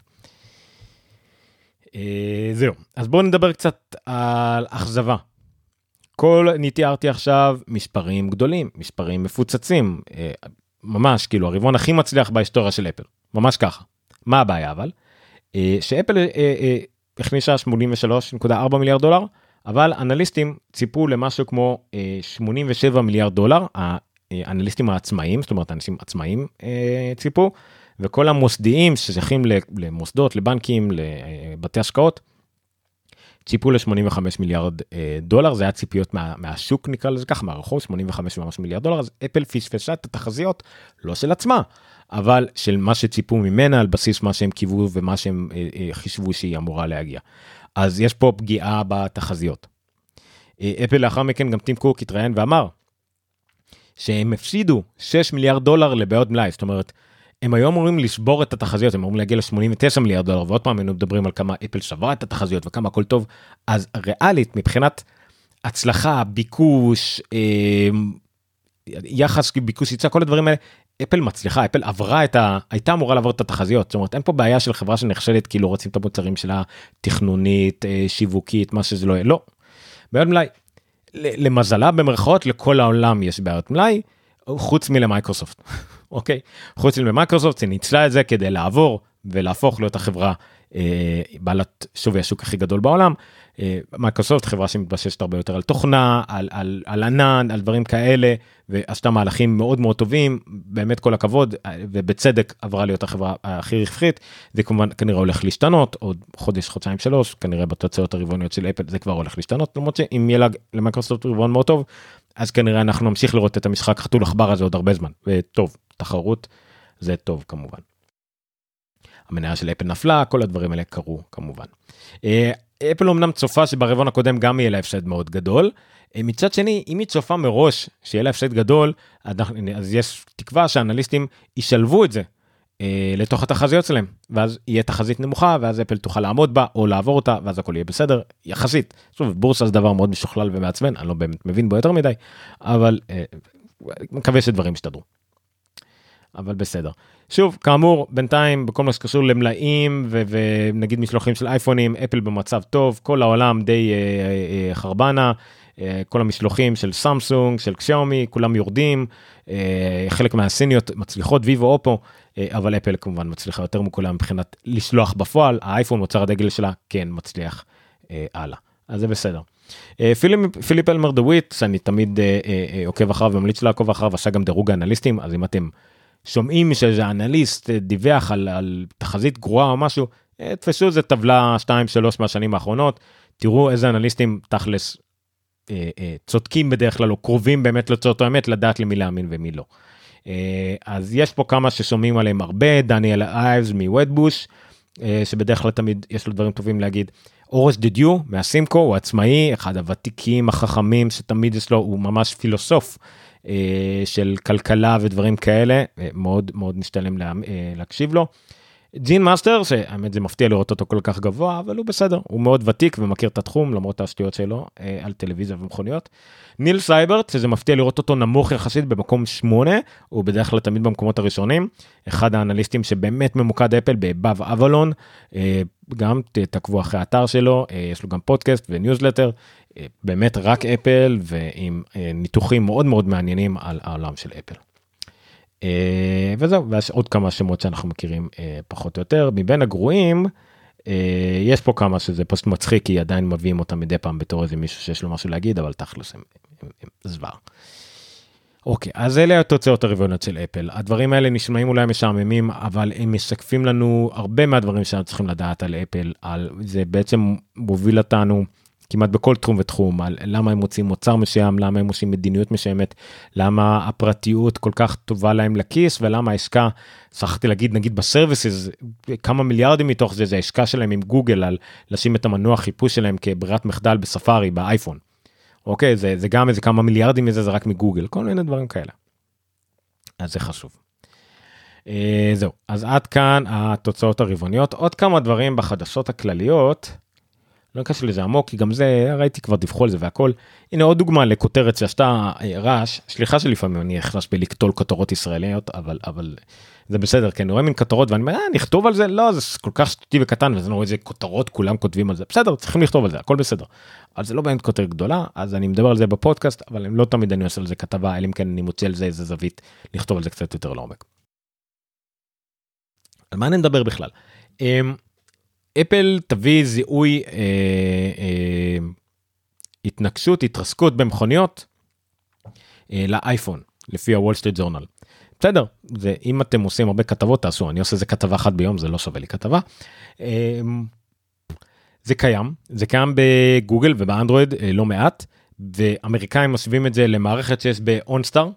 אה, זהו. אז בואו נדבר קצת על אכזבה. כל אני תיארתי עכשיו מספרים גדולים מספרים מפוצצים אה, ממש כאילו הרבעון הכי מצליח בהיסטוריה של אפל. ממש ככה. מה הבעיה אבל? אה, שאפל הכניסה 83.4 מיליארד דולר, אבל אנליסטים ציפו למשהו כמו 87 מיליארד דולר, האנליסטים העצמאיים, זאת אומרת אנשים עצמאיים ציפו, וכל המוסדיים ששייכים למוסדות, לבנקים, לבתי השקעות, ציפו ל-85 מיליארד אה, דולר זה היה ציפיות מה, מהשוק נקרא לזה ככה מהרחוב 85 ומשהו מיליארד דולר אז אפל פשפשה את התחזיות לא של עצמה אבל של מה שציפו ממנה על בסיס מה שהם קיוו ומה שהם אה, אה, חישבו שהיא אמורה להגיע. אז יש פה פגיעה בתחזיות. אה, אפל לאחר מכן גם טים קוק התראיין ואמר שהם הפסידו 6 מיליארד דולר לבעיות מלאי זאת אומרת. הם היו אמורים לשבור את התחזיות הם אמורים להגיע ל-89 מיליארד דולר ועוד פעם היינו מדברים על כמה אפל שברה את התחזיות וכמה הכל טוב אז ריאלית מבחינת הצלחה ביקוש אה, יחס ביקוש היצע כל הדברים האלה אפל מצליחה אפל עברה את ה... הייתה אמורה לעבור את התחזיות זאת אומרת אין פה בעיה של חברה שנכשלת כאילו רוצים את המוצרים שלה תכנונית אה, שיווקית מה שזה לא יהיה לא. בעיות מלאי. למזלה במרכאות לכל העולם יש בעיות מלאי חוץ מלמייקרוסופט אוקיי? חוץ מלמייקרוסופט היא ניצלה את זה כדי לעבור ולהפוך להיות החברה אה, בעלת שווי השוק הכי גדול בעולם. אה, מייקרוסופט חברה שמתבססת הרבה יותר על תוכנה על, על, על ענן על דברים כאלה ועשתה מהלכים מאוד מאוד טובים. באמת כל הכבוד אה, ובצדק עברה להיות החברה הכי רווחית. זה כמובן כנראה הולך להשתנות עוד חודש חודשיים שלוש כנראה בתוצאות הרבעוניות של אפל זה כבר הולך להשתנות למרות שאם יהיה למייקרוסופט רבעון מאוד טוב אז כנראה אנחנו נמשיך לראות את המשחק חתול עכבר הזה עוד הרבה זמן. וטוב תחרות זה טוב כמובן. המניה של אפל נפלה כל הדברים האלה קרו כמובן. אה, אפל אמנם צופה שברבעון הקודם גם יהיה לה הפסד מאוד גדול. אה, מצד שני אם היא צופה מראש שיהיה לה הפסד גדול אז יש תקווה שאנליסטים ישלבו את זה אה, לתוך התחזיות שלהם ואז יהיה תחזית נמוכה ואז אפל תוכל לעמוד בה או לעבור אותה ואז הכל יהיה בסדר יחסית. שוב בורסה זה דבר מאוד משוכלל ומעצבן אני לא באמת מבין בו יותר מדי אבל מקווה שדברים ישתדרו. אבל בסדר. שוב כאמור בינתיים בכל מה שקשור למלאים ונגיד משלוחים של אייפונים אפל במצב טוב כל העולם די אה, אה, חרבנה אה, כל המשלוחים של סמסונג של קשיומי כולם יורדים אה, חלק מהסיניות מצליחות ויבו אופו אה, אבל אפל כמובן מצליחה יותר מכולם מבחינת לשלוח בפועל האייפון מוצר הדגל שלה כן מצליח הלאה אז זה בסדר. פיליפ, פיליפ אלמר דוויט שאני תמיד עוקב אחריו וממליץ לעקוב אחריו עשה גם דירוג האנליסטים אז אם אתם שומעים שאיזה אנליסט דיווח על, על תחזית גרועה או משהו תפסו איזה טבלה 2-3 מהשנים האחרונות תראו איזה אנליסטים תכלס אה, אה, צודקים בדרך כלל או קרובים באמת לצורת האמת לדעת למי להאמין ומי לא. אה, אז יש פה כמה ששומעים עליהם הרבה דניאל אייבס מוודבוש שבדרך כלל תמיד יש לו דברים טובים להגיד. אורס דידיו מהסימקו הוא עצמאי אחד הוותיקים החכמים שתמיד יש לו הוא ממש פילוסוף של כלכלה ודברים כאלה מאוד מאוד משתלם להקשיב לו. ג'ין מאנסטר שהאמת זה מפתיע לראות אותו כל כך גבוה אבל הוא בסדר הוא מאוד ותיק ומכיר את התחום למרות השטויות שלו אה, על טלוויזיה ומכוניות. ניל סייבארט שזה מפתיע לראות אותו נמוך יחסית במקום 8 הוא בדרך כלל תמיד במקומות הראשונים אחד האנליסטים שבאמת ממוקד אפל ב Above Avalon אה, גם תעקבו אחרי האתר שלו אה, יש לו גם פודקאסט וניוזלטר אה, באמת רק אפל ועם אה, ניתוחים מאוד מאוד מעניינים על העולם של אפל. אה, וזהו ויש עוד כמה שמות שאנחנו מכירים אה, פחות או יותר מבין הגרועים אה, יש פה כמה שזה פשוט מצחיק כי עדיין מביאים אותם מדי פעם בתור איזה מישהו שיש לו משהו להגיד אבל תכלס הם, הם, הם זוועה. אוקיי אז אלה התוצאות הרבעוניות של אפל הדברים האלה נשמעים אולי משעממים אבל הם משקפים לנו הרבה מהדברים שאנחנו צריכים לדעת על אפל על זה בעצם מוביל אותנו כמעט בכל תחום ותחום על למה הם מוצאים מוצר מסוים למה הם עושים מדיניות מסוימת למה הפרטיות כל כך טובה להם לכיס ולמה העסקה שכחתי להגיד נגיד בסרוויסס כמה מיליארדים מתוך זה זה העסקה שלהם עם גוגל על לשים את המנוע חיפוש שלהם כברירת מחדל בספארי באייפון. אוקיי זה, זה גם איזה כמה מיליארדים מזה זה רק מגוגל כל מיני דברים כאלה. אז זה חשוב. אה, זהו אז עד כאן התוצאות הרבעוניות עוד כמה דברים בחדשות הכלליות. לא אכנס לזה עמוק כי גם זה ראיתי כבר דיווחו על זה והכל הנה עוד דוגמה לכותרת שעשתה אה, רעש סליחה שלפעמים אני נכנס בלקטול כותרות ישראליות אבל אבל זה בסדר כי אני רואה מין כותרות ואני אומר אה, נכתוב על זה לא זה כל כך שטותי וקטן וזה לא איזה כותרות כולם כותבים על זה בסדר צריכים לכתוב על זה הכל בסדר. אבל זה לא באמת כותרת גדולה אז אני מדבר על זה בפודקאסט אבל לא תמיד אני עושה על זה כתבה אלא אם כן אני מוצא על זה איזה זווית לכתוב על זה קצת יותר לעומק. על מה אני מדבר בכלל. אמ, אפל תביא זיהוי אה, אה, התנגשות, התרסקות במכוניות אה, לאייפון, לפי הוול סטריט ג'ורנל. בסדר, זה, אם אתם עושים הרבה כתבות תעשו, אני עושה איזה כתבה אחת ביום, זה לא שווה לי כתבה. אה, זה קיים, זה קיים בגוגל ובאנדרואיד אה, לא מעט, ואמריקאים משווים את זה למערכת שיש באונסטאר.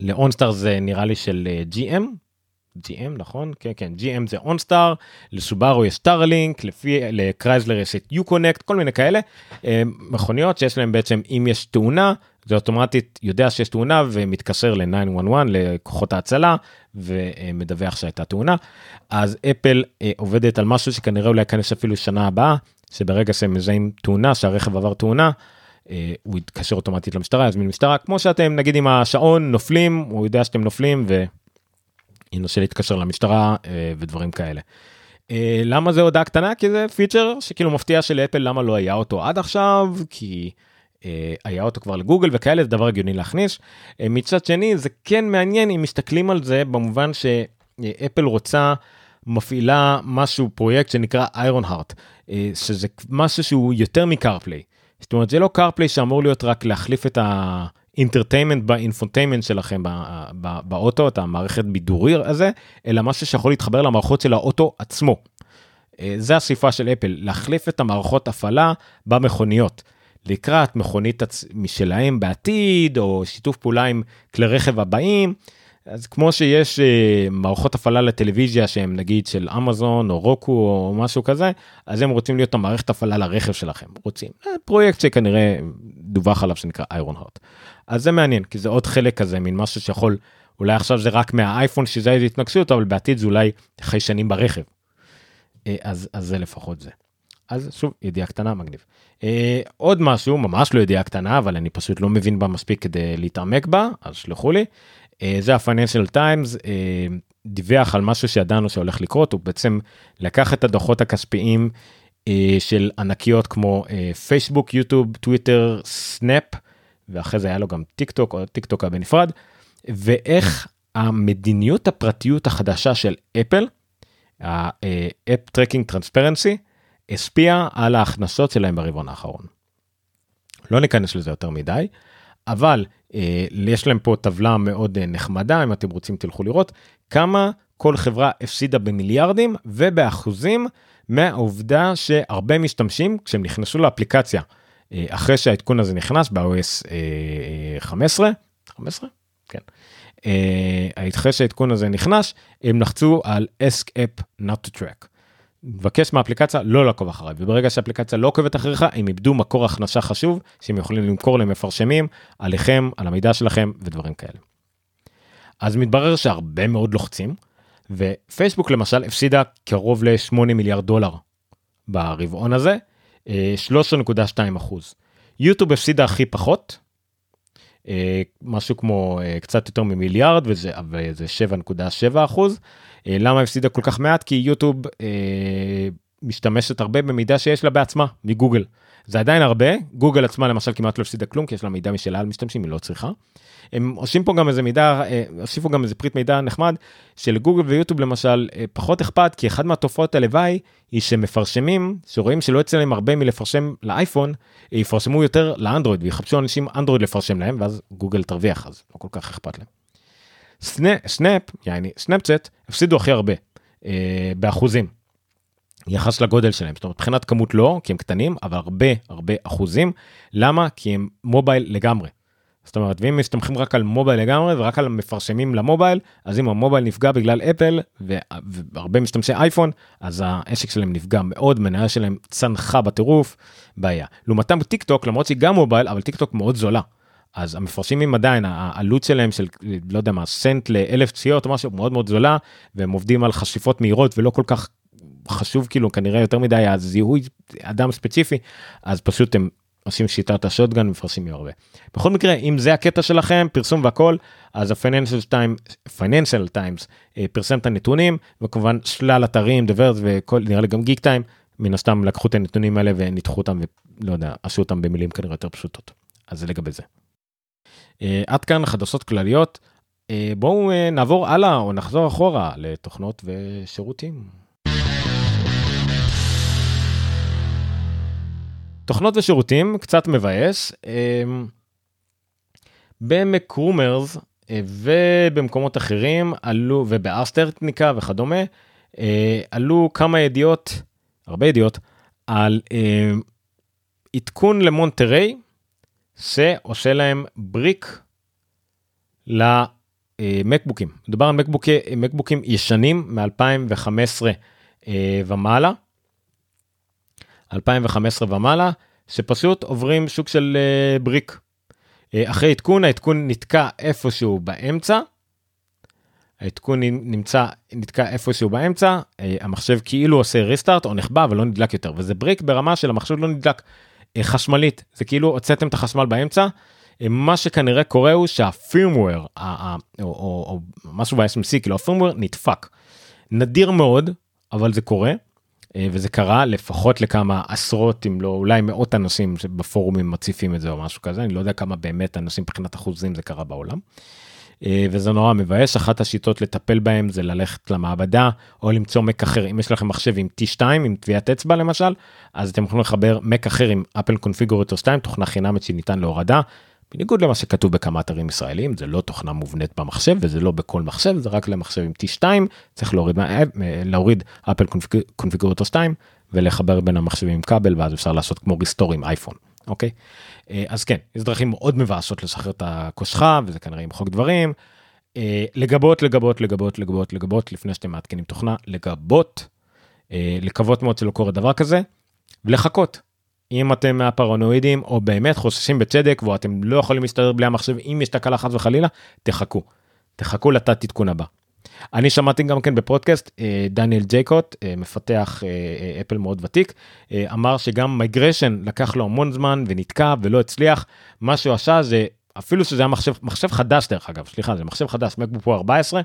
לאונסטאר זה נראה לי של אה, GM, GM נכון? כן כן GM זה OnStar, לסובארו יש Starlink, לפי לקרייזלר יש את Uconnect, כל מיני כאלה אה, מכוניות שיש להם בעצם אם יש תאונה זה אוטומטית יודע שיש תאונה ומתקשר ל-911 לכוחות ההצלה ומדווח שהייתה תאונה. אז אפל אה, עובדת על משהו שכנראה אולי ייכנס אפילו שנה הבאה שברגע שהם מזהים תאונה שהרכב עבר תאונה. אה, הוא יתקשר אוטומטית למשטרה יזמין משטרה כמו שאתם נגיד עם השעון נופלים הוא יודע שאתם נופלים וינסה להתקשר למשטרה אה, ודברים כאלה. אה, למה זה הודעה קטנה כי זה פיצ'ר שכאילו מפתיע של אפל למה לא היה אותו עד עכשיו כי היה אותו כבר לגוגל וכאלה זה דבר הגיוני להכניס. מצד שני זה כן מעניין אם מסתכלים על זה במובן שאפל רוצה מפעילה משהו פרויקט שנקרא IronHeart שזה משהו שהוא יותר מ CarPlay. זאת אומרת זה לא CarPlay שאמור להיות רק להחליף את ה entertainment ב infotainment שלכם באוטו את המערכת בידורי הזה אלא משהו שיכול להתחבר למערכות של האוטו עצמו. אה, זה השאיפה של אפל להחליף את המערכות הפעלה במכוניות. לקראת מכונית משלהם בעתיד או שיתוף פעולה עם כלי רכב הבאים אז כמו שיש אה, מערכות הפעלה לטלוויזיה שהם נגיד של אמזון או רוקו או משהו כזה אז הם רוצים להיות המערכת הפעלה לרכב שלכם רוצים אה, פרויקט שכנראה דווח עליו שנקרא איירון הארט. אז זה מעניין כי זה עוד חלק כזה מין משהו שיכול אולי עכשיו זה רק מהאייפון שזה איזה התנגשות אבל בעתיד זה אולי חיישנים ברכב. אה, אז, אז זה לפחות זה. אז שוב ידיעה קטנה מגניב. אה, עוד משהו ממש לא ידיעה קטנה אבל אני פשוט לא מבין בה מספיק כדי להתעמק בה אז שלחו לי. אה, זה ה-Financial Times דיווח על משהו שידענו שהולך לקרות הוא בעצם לקח את הדוחות הכספיים של ענקיות כמו פייסבוק יוטיוב טוויטר סנאפ ואחרי זה היה לו גם טיק טוק או טיק טוק בנפרד ואיך המדיניות הפרטיות החדשה של אפל ה App Tracking Transparency השפיע על ההכנסות שלהם ברבעון האחרון. לא ניכנס לזה יותר מדי אבל אה, יש להם פה טבלה מאוד אה, נחמדה אם אתם רוצים תלכו לראות כמה כל חברה הפסידה במיליארדים ובאחוזים מהעובדה שהרבה משתמשים כשהם נכנסו לאפליקציה אה, אחרי שהעדכון הזה נכנס ב-OS 15 15 כן. אחרי שהעדכון הזה נכנס הם לחצו על ask app not to track. מבקש מהאפליקציה לא לעקוב אחריי וברגע שהאפליקציה לא עוקבת אחריך הם איבדו מקור הכנסה חשוב שהם יכולים למכור למפרשמים עליכם על המידע שלכם ודברים כאלה. אז מתברר שהרבה מאוד לוחצים ופייסבוק למשל הפסידה קרוב ל-8 מיליארד דולר ברבעון הזה 13.2 אה, אחוז. יוטיוב הפסידה הכי פחות אה, משהו כמו אה, קצת יותר ממיליארד וזה, וזה 7.7 אחוז. אה, למה הפסידה כל כך מעט? כי יוטיוב משתמשת הרבה במידע שיש לה בעצמה מגוגל. זה עדיין הרבה, גוגל עצמה למשל כמעט לא הפסידה כלום כי יש לה מידע משלה על משתמשים, היא לא צריכה. הם עושים פה גם איזה מידע, הוסיפו גם איזה פריט מידע נחמד שלגוגל ויוטיוב למשל פחות אכפת כי אחד מהתופעות הלוואי היא שמפרסמים שרואים שלא יוצא להם הרבה מלפרסם לאייפון יפרסמו יותר לאנדרואיד ויחפשו אנשים אנדרואיד לפרסם להם ואז גוגל תרוויח אז לא כל כך אכפת להם. סנאפ, יעני, סנאפצ'אט, הפסידו הכי הרבה, אה, באחוזים. יחס לגודל שלהם, זאת אומרת מבחינת כמות לא, כי הם קטנים, אבל הרבה הרבה אחוזים. למה? כי הם מובייל לגמרי. זאת אומרת, ואם מסתמכים רק על מובייל לגמרי ורק על מפרסמים למובייל, אז אם המובייל נפגע בגלל אפל והרבה משתמשי אייפון, אז העסק שלהם נפגע מאוד, מניה שלהם צנחה בטירוף, בעיה. לעומתם טיק טוק, למרות שהיא גם מובייל, אבל טיק טוק מאוד זולה. אז המפרסמים עדיין העלות שלהם של לא יודע מה סנט לאלף צפיות או משהו מאוד מאוד זולה והם עובדים על חשיפות מהירות ולא כל כך חשוב כאילו כנראה יותר מדי הזיהוי אדם ספציפי אז פשוט הם עושים שיטת ה shotgun מפרסמים הרבה. בכל מקרה אם זה הקטע שלכם פרסום והכל אז הפייננשל טיימס פייננשל טיימס פרסם את הנתונים וכמובן שלל אתרים The Verge וכל נראה לי גם גיקטיים מן הסתם לקחו את הנתונים האלה וניתחו אותם ולא יודע עשו אותם במילים כנראה יותר פשוטות אז זה לגבי זה. אה, עד כאן חדשות כלליות. אה, בואו אה, נעבור הלאה או נחזור אחורה לתוכנות ושירותים. תוכנות ושירותים, קצת מבאס. אמ, במקרומרס אה, ובמקומות אחרים עלו, ובאסטרטניקה וכדומה, אה, עלו כמה ידיעות, הרבה ידיעות, על אה, עדכון למונטריי, שעושה להם בריק למקבוקים. מדובר על מקבוקי, מקבוקים ישנים מ-2015 ומעלה. 2015 ומעלה, שפשוט עוברים שוק של בריק. אה, אחרי עדכון, העדכון נתקע איפשהו באמצע. העדכון נמצא, נתקע איפשהו באמצע, אה, המחשב כאילו עושה ריסטארט או נחבא אבל לא נדלק יותר, וזה בריק ברמה של המחשב לא נדלק אה, חשמלית, זה כאילו הוצאתם את החשמל באמצע. מה שכנראה קורה הוא שהפירמוור, או, או, או משהו ב-SMC, כאילו הפירמוור נדפק. נדיר מאוד, אבל זה קורה. אה, וזה קרה לפחות לכמה עשרות אם לא אולי מאות אנשים שבפורומים מציפים את זה או משהו כזה. אני לא יודע כמה באמת אנשים מבחינת אחוזים זה קרה בעולם. אה, וזה נורא מבאס. אחת השיטות לטפל בהם זה ללכת למעבדה או למצוא מק אחר. אם יש לכם מחשב עם T2 עם טביעת אצבע למשל אז אתם יכולים לחבר מק אחר עם אפל קונפיגורטור 2 תוכנה חינמית שניתן להורדה בניגוד למה שכתוב בכמה אתרים ישראלים זה לא תוכנה מובנית במחשב וזה לא בכל מחשב זה רק למחשב עם T2 צריך להוריד להוריד אפל קונפיגורטור 2 ולחבר בין המחשבים עם כבל ואז אפשר לעשות כמו ריסטור עם אייפון אוקיי? אה, אז כן יש דרכים מאוד מבאסות לשחרר את הקושחה וזה כנראה ימחוק דברים. אה, לגבות לגבות לגבות לגבות לגבות לפני שאתם מעדכנים תוכנה לגבות. אה, לקוות מאוד שלא קורה דבר כזה. ולחכות אם אתם מהפרנואידים או באמת חוששים בצדק ואתם לא יכולים להסתדר בלי המחשב אם יש תקלה חס וחלילה תחכו תחכו לתת עדכון הבא. אני שמעתי גם כן בפודקאסט אה, Daniel Jalkut אה, מפתח אה, אפל מאוד ותיק אמר שגם migration לקח לו המון זמן ונתקע ולא הצליח מה שהוא עשה זה אפילו שזה היה מחשב מחשב חדש דרך אגב סליחה זה מחשב חדש MacBook 14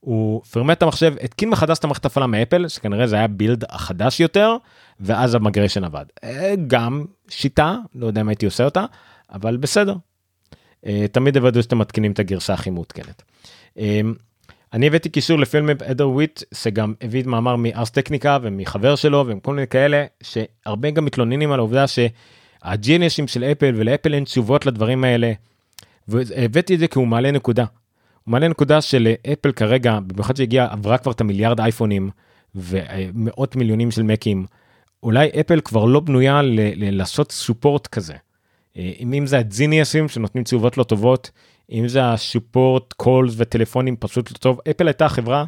הוא פרמט את המחשב, התקין מחדש את המערכת הפעלה מאפל, שכנראה זה היה build החדש יותר, ואז המגרשן עבד. אה, גם שיטה, לא יודע אם הייתי עושה אותה, אבל בסדר. אה, תמיד תוודאו שאתם מתקינים את הגרסה הכי מעודכנת. אה, אני הבאתי קישור לפילם אדר וויט שגם הביא מאמר מארס טכניקה ומחבר שלו וכל מיני כאלה שהרבה גם מתלוננים על העובדה שהג'יניאשים של אפל ולאפל אין תשובות לדברים האלה. והבאתי את זה כי הוא מעלה נקודה. מעלה נקודה של אפל כרגע, במיוחד שהגיעה, עברה כבר את המיליארד אייפונים ומאות מיליונים של מקים, אולי אפל כבר לא בנויה לעשות support כזה. אה, אם זה ה Genius ים שנותנים תשובות לא טובות, אם זה ה support calls וטלפונים פשוט לא טוב, אפל הייתה חברה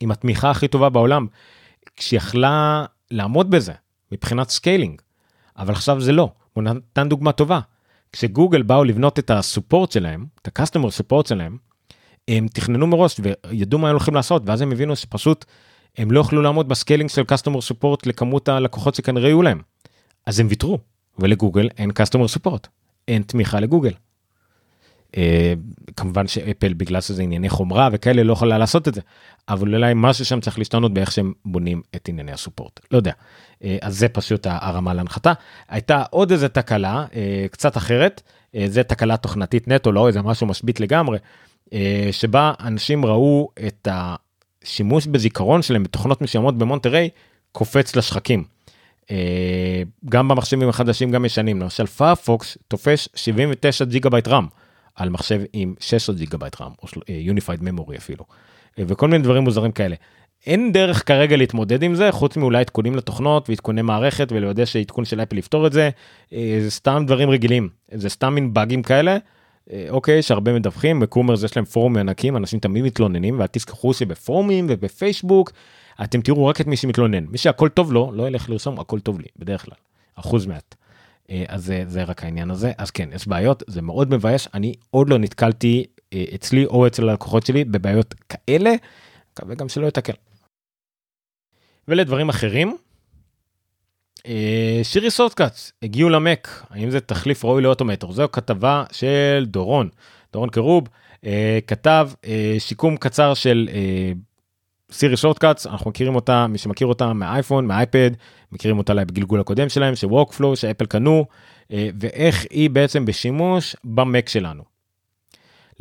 עם התמיכה הכי טובה בעולם, כשיכלה לעמוד בזה מבחינת scaling, אבל עכשיו זה לא. הוא נתן דוגמה טובה. כשגוגל באו לבנות את ה support שלהם, את ה-customer support שלהם, הם תכננו מראש וידעו מה הם הולכים לעשות ואז הם הבינו שפשוט הם לא יוכלו לעמוד ב scaling של customer support לכמות הלקוחות שכנראה יהיו להם. אז הם ויתרו ולגוגל אין customer support אין תמיכה לגוגל. Uh, כמובן שאפל בגלל שזה ענייני חומרה וכאלה לא יכולה לעשות את זה אבל אולי משהו שם צריך להשתנות באיך שהם בונים את ענייני ה support לא יודע uh, אז זה פשוט הרמה להנחתה הייתה עוד איזה תקלה uh, קצת אחרת uh, זה תקלה תוכנתית נטו לא איזה משהו משבית לגמרי שבה אנשים ראו את השימוש בזיכרון שלהם בתוכנות מסוימות ב Monterey קופץ לשחקים. אה, גם במחשבים החדשים גם ישנים למשל Firefox תופש 79 ג'יגה בייט RAM על מחשב עם 16 ג'יגה בייט RAM או unified memory אפילו אה, וכל מיני דברים מוזרים כאלה. אין דרך כרגע להתמודד עם זה חוץ מאולי עדכונים לתוכנות ועדכוני מערכת ולוודא שעדכון של אפל יפתור את זה זה סתם דברים רגילים זה סתם מין באגים כאלה אה, אוקיי, יש הרבה מדווחים, בקומרס יש להם פורום ענקים, אנשים תמיד מתלוננים, ואל תזכחו שבפורומים ובפייסבוק, אתם תראו רק את מי שמתלונן. מי שהכל טוב לו, לא ילך לרשום הכל טוב לי, בדרך כלל, אחוז מעט. אה, אז זה, זה רק העניין הזה, אז כן, יש בעיות, זה מאוד מבאס, אני עוד לא נתקלתי אה, אצלי או אצל הלקוחות שלי בבעיות כאלה, מקווה גם שלא יתקל. ולדברים אחרים, אה, שירי סודקאץ הגיעו למק. האם זה תחליף ראוי לאוטומטר זו כתבה של דורון. דורון קרוב אה, כתב אה, שיקום קצר של סירי שורטקאץ אנחנו מכירים אותה מי שמכיר אותה מהאייפון מהאייפד מכירים אותה בגלגול הקודם שלהם שווקפלו שאפל קנו ואיך היא בעצם בשימוש במק שלנו.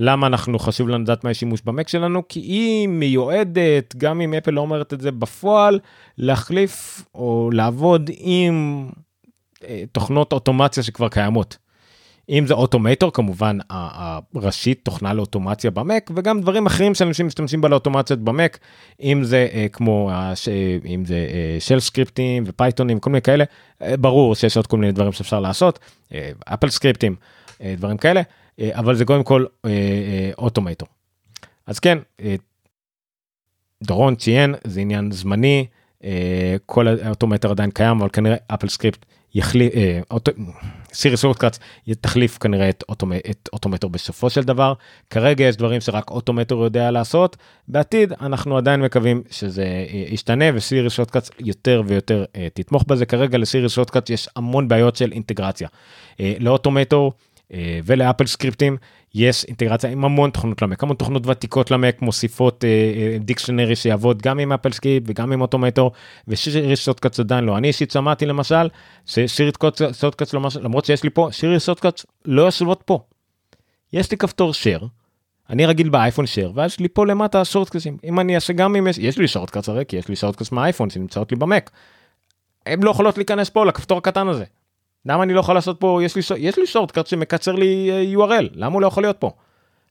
למה אנחנו חשוב לנו לדעת מה השימוש במק שלנו כי היא מיועדת גם אם אפל לא אומרת את זה בפועל להחליף או לעבוד עם תוכנות אוטומציה שכבר קיימות. אם זה אוטומטור כמובן הראשית תוכנה לאוטומציה במק וגם דברים אחרים שאנשים משתמשים בה לאוטומציות במק אם זה אה, כמו הש, אם זה אה, של סקריפטים ופייתונים כל מיני כאלה אה, ברור שיש עוד כל מיני דברים שאפשר לעשות אה, אפל סקריפטים אה, דברים כאלה אה, אבל זה קודם כל אה, אה, אוטומטור. אז כן אה, דורון ציין זה עניין זמני אה, כל ה Automator עדיין קיים אבל כנראה AppleScript יחליף, אה, Siri Shortcuts תחליף כנראה את, אוטומ, את Automator בסופו של דבר. כרגע יש דברים שרק Automator יודע לעשות, בעתיד אנחנו עדיין מקווים שזה אה, ישתנה ו Siri Shortcuts יותר ויותר אה, תתמוך בזה. כרגע ל Siri Shortcuts יש המון בעיות של אינטגרציה. אה, ל Automator אה, ול AppleScript ים יש אינטגרציה עם המון תוכנות למק, המון תוכנות ותיקות למק מוסיפות dictionary uh, שיעבוד גם עם AppleScript וגם עם Automator ו Siri Shortcuts עדיין לא. אני אישית שמעתי למשל ש Siri Shortcuts למרות שיש לי פה Siri Shortcuts לא יושבות פה. יש לי כפתור share, אני רגיל באייפון share ואז לי פה למטה shortcuts ים אם אני אעשה גם אם יש, יש לי shortcuts הרי כי יש לי shortcuts מהאייפון שנמצאות לי במק. הן לא יכולות להיכנס פה לכפתור הקטן הזה. למה אני לא יכול לעשות פה, יש לי, יש לי shortcut שמקצר לי uh, URL, למה הוא לא יכול להיות פה?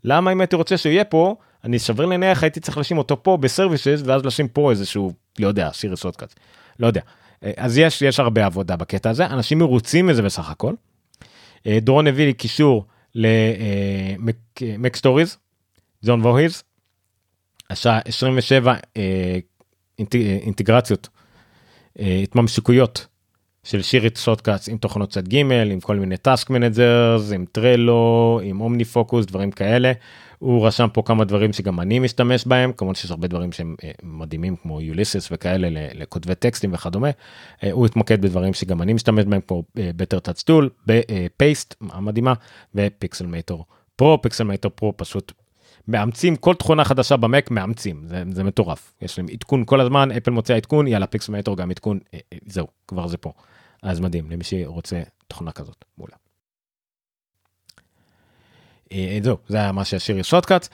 למה אם הייתי רוצה שהוא יהיה פה, אני סביר להניח הייתי צריך לשים אותו פה ב services ואז לשים פה איזשהו, לא יודע, Siri Shortcut, לא יודע. אה, אז יש, יש הרבה עבודה בקטע הזה, אנשים מרוצים מזה בסך הכל. אה, דורון הביא לי קישור ל MacStories, זון ווהיז, השעה 27 אינטגרציות, התממשקויות של Siri Shortcuts עם תוכנות צד ג' עם כל מיני task managers עם Trello עם OmniFocus דברים כאלה. הוא רשם פה כמה דברים שגם אני משתמש בהם כמובן שיש הרבה דברים שהם אה, מדהימים כמו Ulysses וכאלה לכותבי טקסטים וכדומה. אה, הוא התמקד בדברים שגם אני משתמש בהם כמו BetterTouchTool, Paste המדהימה ו Pixelmator Pro Pixelmator Pro פשוט מאמצים כל תכונה חדשה במק מאמצים זה, זה מטורף יש להם עדכון כל הזמן אפל מוצא עדכון יאללה פיקסל מייטור גם עדכון אה, זהו כבר זה פה. אז מדהים למי שרוצה תוכנה כזאת מולה. אה, זהו זה היה מה שהשאיר שוטקאט.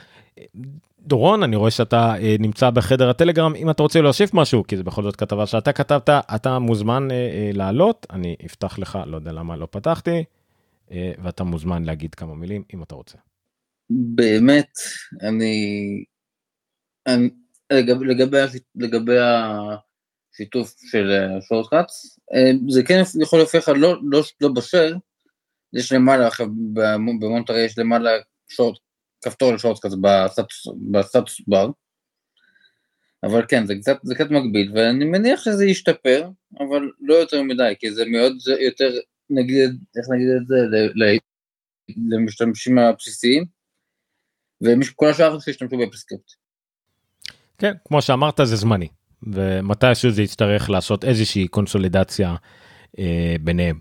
דורון אני רואה שאתה אה, נמצא בחדר הטלגרם אם אתה רוצה להוסיף משהו כי זה בכל זאת כתבה שאתה כתבת אתה מוזמן אה, לעלות אני אפתח לך לא יודע למה לא פתחתי ואתה מוזמן להגיד כמה מילים אם אתה רוצה. באמת אני, אני לגבי לגבי לגבי שיתוף של שורטקאטס, אה, אה, זה כן יכול להופך לא, לא, לא בשל, יש למעלה, במונטרי יש למעלה שורט, כפתור לשורטקאטס בסטטוס בר, אבל כן, זה קצת, זה קצת מגביל, ואני מניח שזה ישתפר, אבל לא יותר מדי, כי זה מאוד זה יותר, נגיד, איך נגיד את זה, למשתמשים הבסיסיים, וכל השאר שישתמשו בפסקריפט. כן, כמו שאמרת זה זמני. ומתישהו זה יצטרך לעשות איזושהי קונסולידציה אה, ביניהם.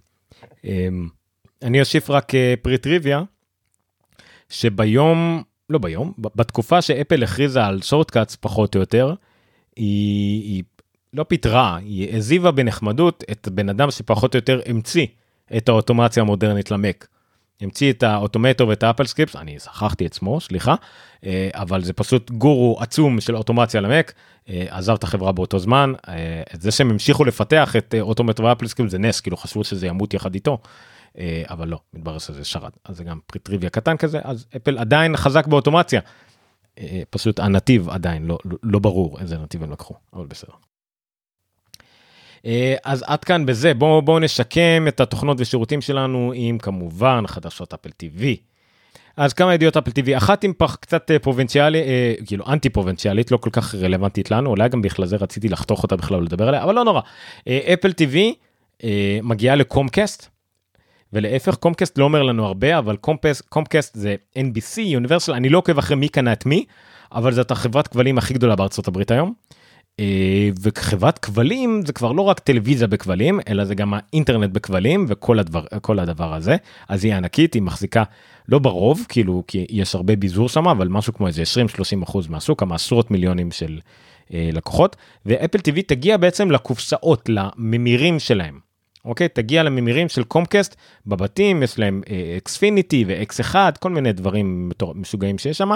אה, אני אוסיף רק אה, פרי טריוויה, שביום, לא ביום, בתקופה שאפל הכריזה על שורטקאטס פחות או יותר, היא, היא לא פיטרה, היא העזיבה בנחמדות את בן אדם שפחות או יותר המציא את האוטומציה המודרנית למק. המציא את ה Automator ואת ה AppleScript, אני שכחתי את שמו, סליחה, אה, אבל זה פשוט גורו עצום של אוטומציה למק, אה, עזב את החברה באותו זמן, אה, זה שהם המשיכו לפתח את Automator ו AppleScript זה נס, כאילו חשבו שזה ימות יחד איתו, אבל לא, מתברר שזה שרד, אז זה גם פרט טריוויה קטן כזה, אז אפל עדיין חזק באוטומציה, פשוט הנתיב עדיין לא, לא, לא ברור איזה נתיב הם לקחו, אבל בסדר. אה, אז עד כאן בזה בואו בוא נשקם את התוכנות ושירותים שלנו עם כמובן חדשות אפל TV. אז כמה ידיעות אפל TV אחת עם פח קצת אה, פרובינציאלי אה, כאילו אנטי פרובינציאלית לא כל כך רלוונטית לנו אולי גם בכלל זה רציתי לחתוך אותה בכלל לדבר עליה אבל לא נורא אה, אפל TV אה, מגיעה לקומקאסט. ולהפך קומקאסט לא אומר לנו הרבה אבל קומפס, קומקאסט זה NBC יוניברסל אני לא עוקב אחרי מי קנה את מי אבל זאת החברת כבלים הכי גדולה בארצות הברית היום. אה, וחברת כבלים זה כבר לא רק טלוויזיה בכבלים אלא זה גם האינטרנט בכבלים וכל הדבר כל הדבר הזה אז היא ענקית היא מחזיקה לא ברוב כאילו כי יש הרבה ביזור שם אבל משהו כמו איזה 20 30 אחוז מהשוק כמה עשרות מיליונים של אה, לקוחות ואפל טיווי תגיע בעצם לקופסאות לממירים שלהם. אוקיי תגיע לממירים של קומקאסט בבתים יש להם Xfinity ו X1 כל מיני דברים משוגעים שיש שם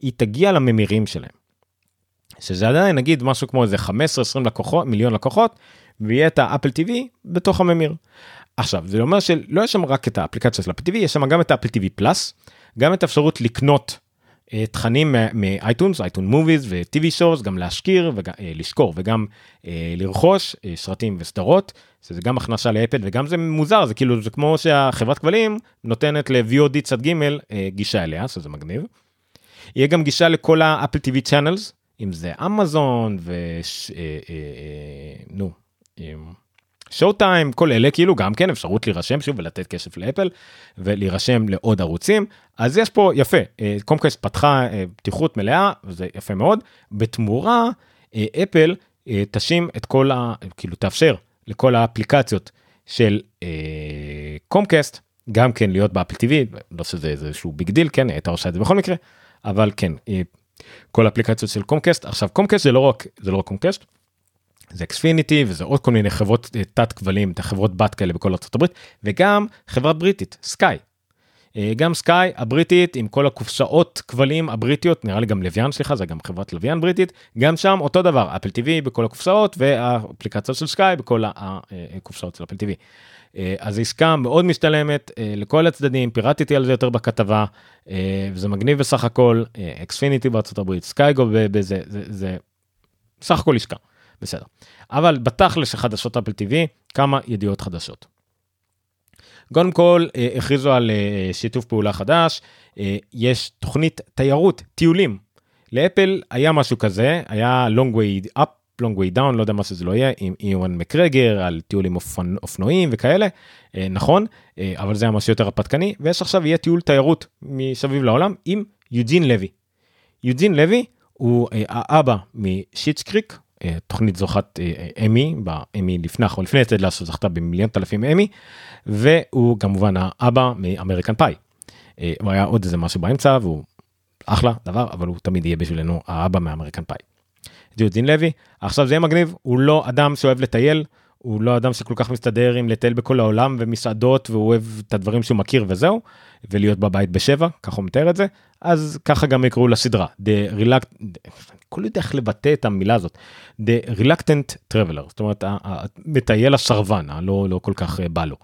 היא תגיע לממירים שלהם. שזה עדיין נגיד משהו כמו איזה 15-20 לקוחות מיליון לקוחות ויהיה את ה Apple TV בתוך הממיר. עכשיו זה אומר שלא יש שם רק את האפליקציה של Apple TV, יש שם גם את ה Apple TV Plus, גם את האפשרות לקנות אה, תכנים מ iTunes, iTunes movies ו TV shows, גם להשכיר ולשכור וגם אה, לרכוש אה, סרטים וסדרות, שזה גם הכנסה לאפל וגם זה מוזר, זה כאילו זה כמו שהחברת כבלים נותנת ל-VOD צד ג' גישה אליה, שזה מגניב. יהיה גם גישה לכל האפל TV צ'אנלס, אם זה אמזון ונו. שואו טיים כל אלה כאילו גם כן אפשרות להירשם שוב ולתת כסף לאפל ולהירשם לעוד ערוצים אז יש פה יפה קומקסט פתחה פתיחות מלאה וזה יפה מאוד בתמורה אפל תשים את כל ה... כאילו תאפשר לכל האפליקציות של Comcast גם כן להיות ב Apple TV לא שזה איזשהו big deal כן הייתה עושה את זה בכל מקרה אבל כן כל האפליקציות של Comcast עכשיו Comcast זה לא רק זה לא רק Comcast. זה Xfinity וזה עוד כל מיני חברות אה, תת כבלים, את החברות בת כאלה בכל ארצות הברית, וגם חברת בריטית, Sky. אה, גם Sky הבריטית עם כל הקופסאות כבלים הבריטיות, נראה לי גם לוויין סליחה, זה גם חברת לוויין בריטית, גם שם אותו דבר, Apple TV בכל הקופסאות והאפליקציות של Sky בכל הקופסאות של Apple TV. אז עסקה מאוד משתלמת לכל הצדדים, פירטתי על זה יותר בכתבה, זה מגניב בסך הכל, Xfinity בארצות הברית, Sky Go בזה, זה, זה סך הכל עסקה. בסדר. אבל בתכל'ס חדשות Apple TV, כמה ידיעות חדשות. קודם כל, אה, הכריזו על אה, שיתוף פעולה חדש, אה, יש תוכנית תיירות, טיולים. לאפל היה משהו כזה, היה long way up, long way down, לא יודע מה שזה לא יהיה, עם איואן מקרגר, על טיול עם אופנ... אופנועים וכאלה, נכון, אבל זה היה משהו יותר הרפתקני, ויש עכשיו יהיה טיול תיירות מסביב לעולם עם יוג'ין לוי. יוג'ין לוי הוא האבא משיטס קריק, אה, תוכנית זוכת אה, אמי, באמי לפני או לפני יצא לאסו זכתה במיליון אלפים אמי, והוא כמובן האבא מאמריקן פאי. אה, הוא היה עוד איזה משהו באמצע והוא אחלה דבר אבל הוא תמיד יהיה בשבילנו האבא מאמריקן פאי. ג'ודין לוי. עכשיו זה יהיה מגניב הוא לא אדם שאוהב לטייל הוא לא אדם שכל כך מסתדר עם לטייל בכל העולם ומסעדות והוא אוהב את הדברים שהוא מכיר וזהו ולהיות בבית בשבע ככה הוא מתאר את זה אז ככה גם יקראו לסדרה. The Reluct... כל יודע איך לבטא את המילה הזאת. The Reluctant Traveler זאת אומרת המטייל הסרבן הלא לא כל כך אה, בא לו.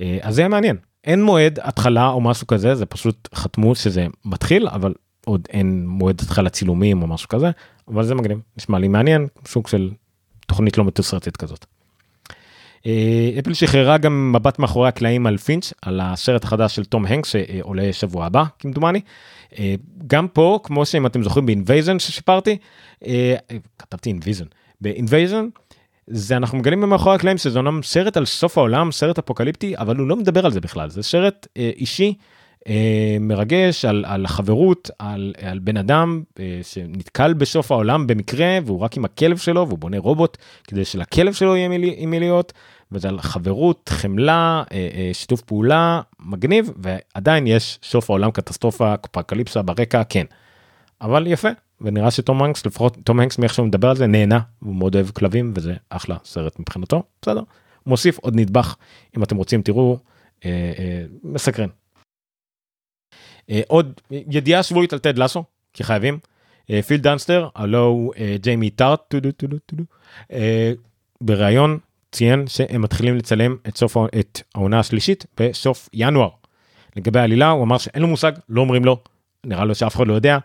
אה, אז זה יהיה מעניין. אין מועד התחלה או משהו כזה זה פשוט חתמו שזה מתחיל אבל עוד אין מועד התחלה צילומים או משהו כזה אבל זה מגניב נשמע לי מעניין סוג של תוכנית לא מתוסרטת כזאת. אה, אפל שחררה גם מבט מאחורי הקלעים על פינץ' על הסרט החדש של תום הנקס שעולה שבוע הבא כמדומני. אה, גם פה כמו שאם אתם זוכרים ב Invasion שסיפרתי אה, כתבתי Invasion ב Invasion זה אנחנו מגלים מאחורי הקלעים שזה אומנם סרט על סוף העולם סרט אפוקליפטי אבל הוא לא מדבר על זה בכלל זה סרט אישי מרגש על, על חברות על, על בן אדם שנתקל בסוף העולם במקרה והוא רק עם הכלב שלו והוא בונה רובוט כדי שלכלב שלו יהיה עם מי להיות וזה על חברות, חמלה, אה, אה, שיתוף פעולה, מגניב, ועדיין יש סוף העולם קטסטרופה, אפוקליפסה ברקע, כן. אבל יפה, ונראה שתום הנקס, לפחות תום הנקס מאיך שהוא מדבר על זה, נהנה, הוא מאוד אוהב כלבים, וזה אחלה סרט מבחינתו, בסדר. מוסיף עוד נדבך, אם אתם רוצים תראו, אה, אה, מסקרן. אה, עוד ידיעה שבועית על טד לסו, כי חייבים. אה, פיל דנסטר, הלו הוא אה, ג'יימי טארט, טודו טודו טודו, אה, בריאיון ציין שהם מתחילים לצלם את סוף את העונה השלישית בסוף ינואר. לגבי העלילה הוא אמר שאין לו מושג לא אומרים לו נראה לו שאף אחד לא יודע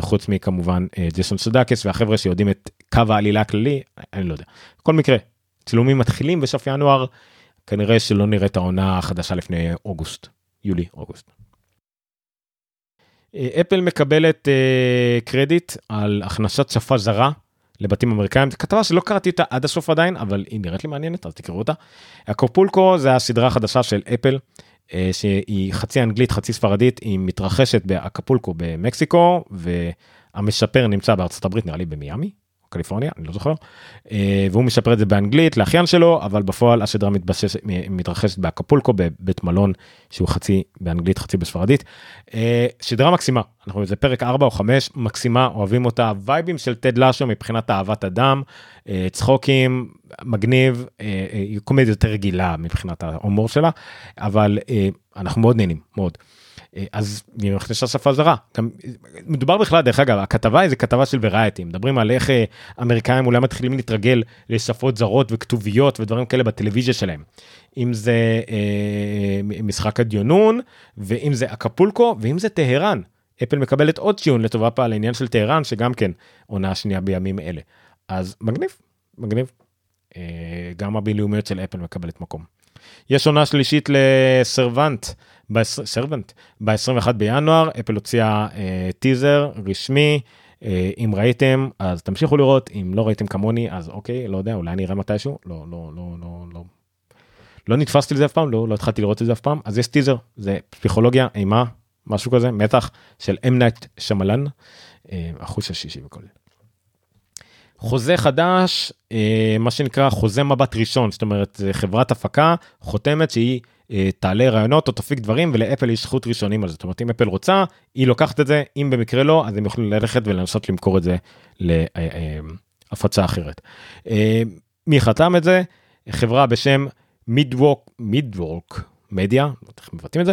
חוץ מכמובן ג'סון סודקס והחבר'ה שיודעים את קו העלילה הכללי אני לא יודע. בכל מקרה צילומים מתחילים בסוף ינואר כנראה שלא נראה את העונה החדשה לפני אוגוסט יולי אוגוסט. אה, אפל מקבלת קרדיט על הכנסת שפה זרה לבתים אמריקאים, כתבה שלא קראתי אותה עד הסוף עדיין, אבל היא נראית לי מעניינת, אז תקראו אותה. הקופולקו זה הסדרה החדשה של אפל, אה, שהיא חצי אנגלית, חצי ספרדית, היא מתרחשת באקפולקו במקסיקו, והמשפר נמצא בארצות הברית, נראה לי במיאמי, קליפורניה, אני לא זוכר, אה, והוא משפר את זה באנגלית לאחיין שלו, אבל בפועל הסדרה מתבסס, מתרחשת באקפולקו בבית מלון שהוא חצי באנגלית חצי בספרדית. אה, סדרה מקסימה, אנחנו איזה פרק 4 או 5, מקסימה, אוהבים אותה, וייבים של טד לאשו מבחינת אהבת אדם, אה, צחוקים, מגניב, קומדיה יותר רגילה מבחינת ההומור שלה, אבל אנחנו מאוד נהנים, מאוד. אה, אז היא נכנסה שפה זרה. מדובר בכלל, דרך אגב, הכתבה היא כתבה של וריאטי, מדברים על איך אה, אמריקאים אולי מתחילים להתרגל לשפות זרות וכתוביות ודברים כאלה בטלוויזיה שלהם. אם זה אה, משחק הדיונון, ואם זה אקפולקו, ואם זה טהרן. אפל מקבלת עוד ציון לטובה פה על העניין של טהרן, שגם כן עונה שנייה בימים אלה. אז מגניב, מגניב. אה, גם הבינלאומיות של אפל מקבלת מקום. יש עונה שלישית לסרבנט, סרבנט, ב-21 בינואר, אפל הוציאה אה, טיזר רשמי, אה, אם ראיתם אז תמשיכו לראות, אם לא ראיתם כמוני אז אוקיי, לא יודע, אולי אני אראה מתישהו, לא, לא, לא, לא, לא. לא נתפסתי לזה אף פעם, לא, לא התחלתי לראות את זה אף פעם, אז יש טיזר, זה פסיכולוגיה, אימה, משהו כזה, מתח של אמנייט שמלן, החוש השישי וכל זה. חוזה חדש, אה, מה שנקרא חוזה מבט ראשון, זאת אומרת, חברת הפקה חותמת שהיא אה, תעלה רעיונות או תפיק דברים ולאפל יש זכות ראשונים על זה. זאת אומרת, אם אפל רוצה, היא לוקחת את זה, אם במקרה לא, אז הם יוכלו ללכת ולנסות למכור את זה להפצה אחרת. מי חתם את זה? חברה בשם מידווק, מידווק מדיה, לא איך מבטאים את זה,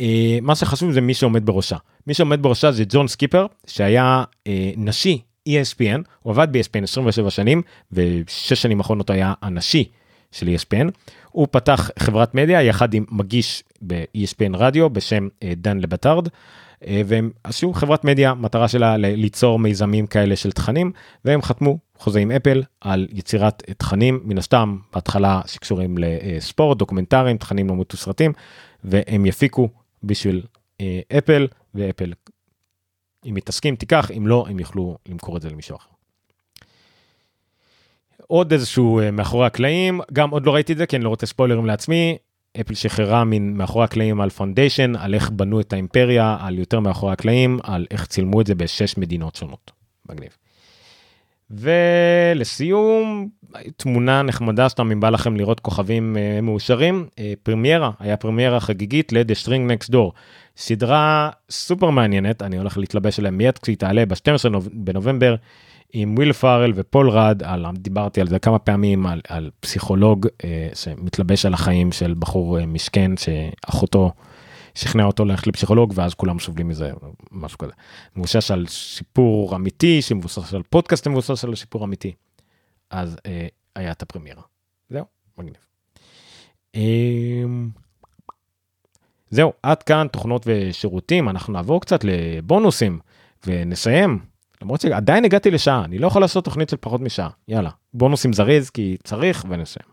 אה, מה שחשוב זה מי שעומד בראשה. מי שעומד בראשה זה ג'ון סקיפר, שהיה אה, נשי ESPN, הוא עבד ב-ESPN 27 שנים, ושש שנים אחרונות היה הנשי של ESPN. הוא פתח חברת מדיה יחד עם מגיש ב-ESPN רדיו בשם אה, דן לבטארד. אה, והם עשו חברת מדיה, מטרה שלה ליצור מיזמים כאלה של תכנים, והם חתמו חוזה עם אפל על יצירת תכנים, מן הסתם בהתחלה שקשורים לספורט, דוקומנטרים, תכנים לא מתוסרטים, והם יפיקו בשביל אה, אפל, ואפל, אם תסכים תיקח, אם לא, הם יוכלו למכור את זה למישהו אחר. עוד איזשהו אה, מאחורי הקלעים, גם עוד לא ראיתי את זה כי אני לא רוצה ספוילרים לעצמי, אפל שחררה מן מאחורי הקלעים על פונדיישן, על איך בנו את האימפריה, על יותר מאחורי הקלעים, על איך צילמו את זה בשש מדינות שונות. מגניב. ולסיום, תמונה נחמדה סתם אם בא לכם לראות כוכבים uh, מאושרים, uh, פרמיירה, היה פרמיירה חגיגית ל-The String Next Door. סדרה סופר מעניינת, אני הולך להתלבש עליה מיד כשהיא תעלה ב-12 בנובמבר, עם וויל פארל ופול רד, על, דיברתי על זה כמה פעמים, על, על פסיכולוג אה, שמתלבש על החיים של בחור אה, משכן שאחותו שכנע אותו ללכת לפסיכולוג ואז כולם סובלים מזה משהו כזה. מבוסס על סיפור אמיתי שמבוסס על פודקאסט מבוסס על סיפור אמיתי. אז אה, היה את הפרמיירה. זהו, מגניב. אה, זהו, עד כאן תוכנות ושירותים, אנחנו נעבור קצת לבונוסים ונסיים. למרות שעדיין הגעתי לשעה, אני לא יכול לעשות תוכנית של פחות משעה. יאללה, בונוסים זריז כי צריך ונסיים.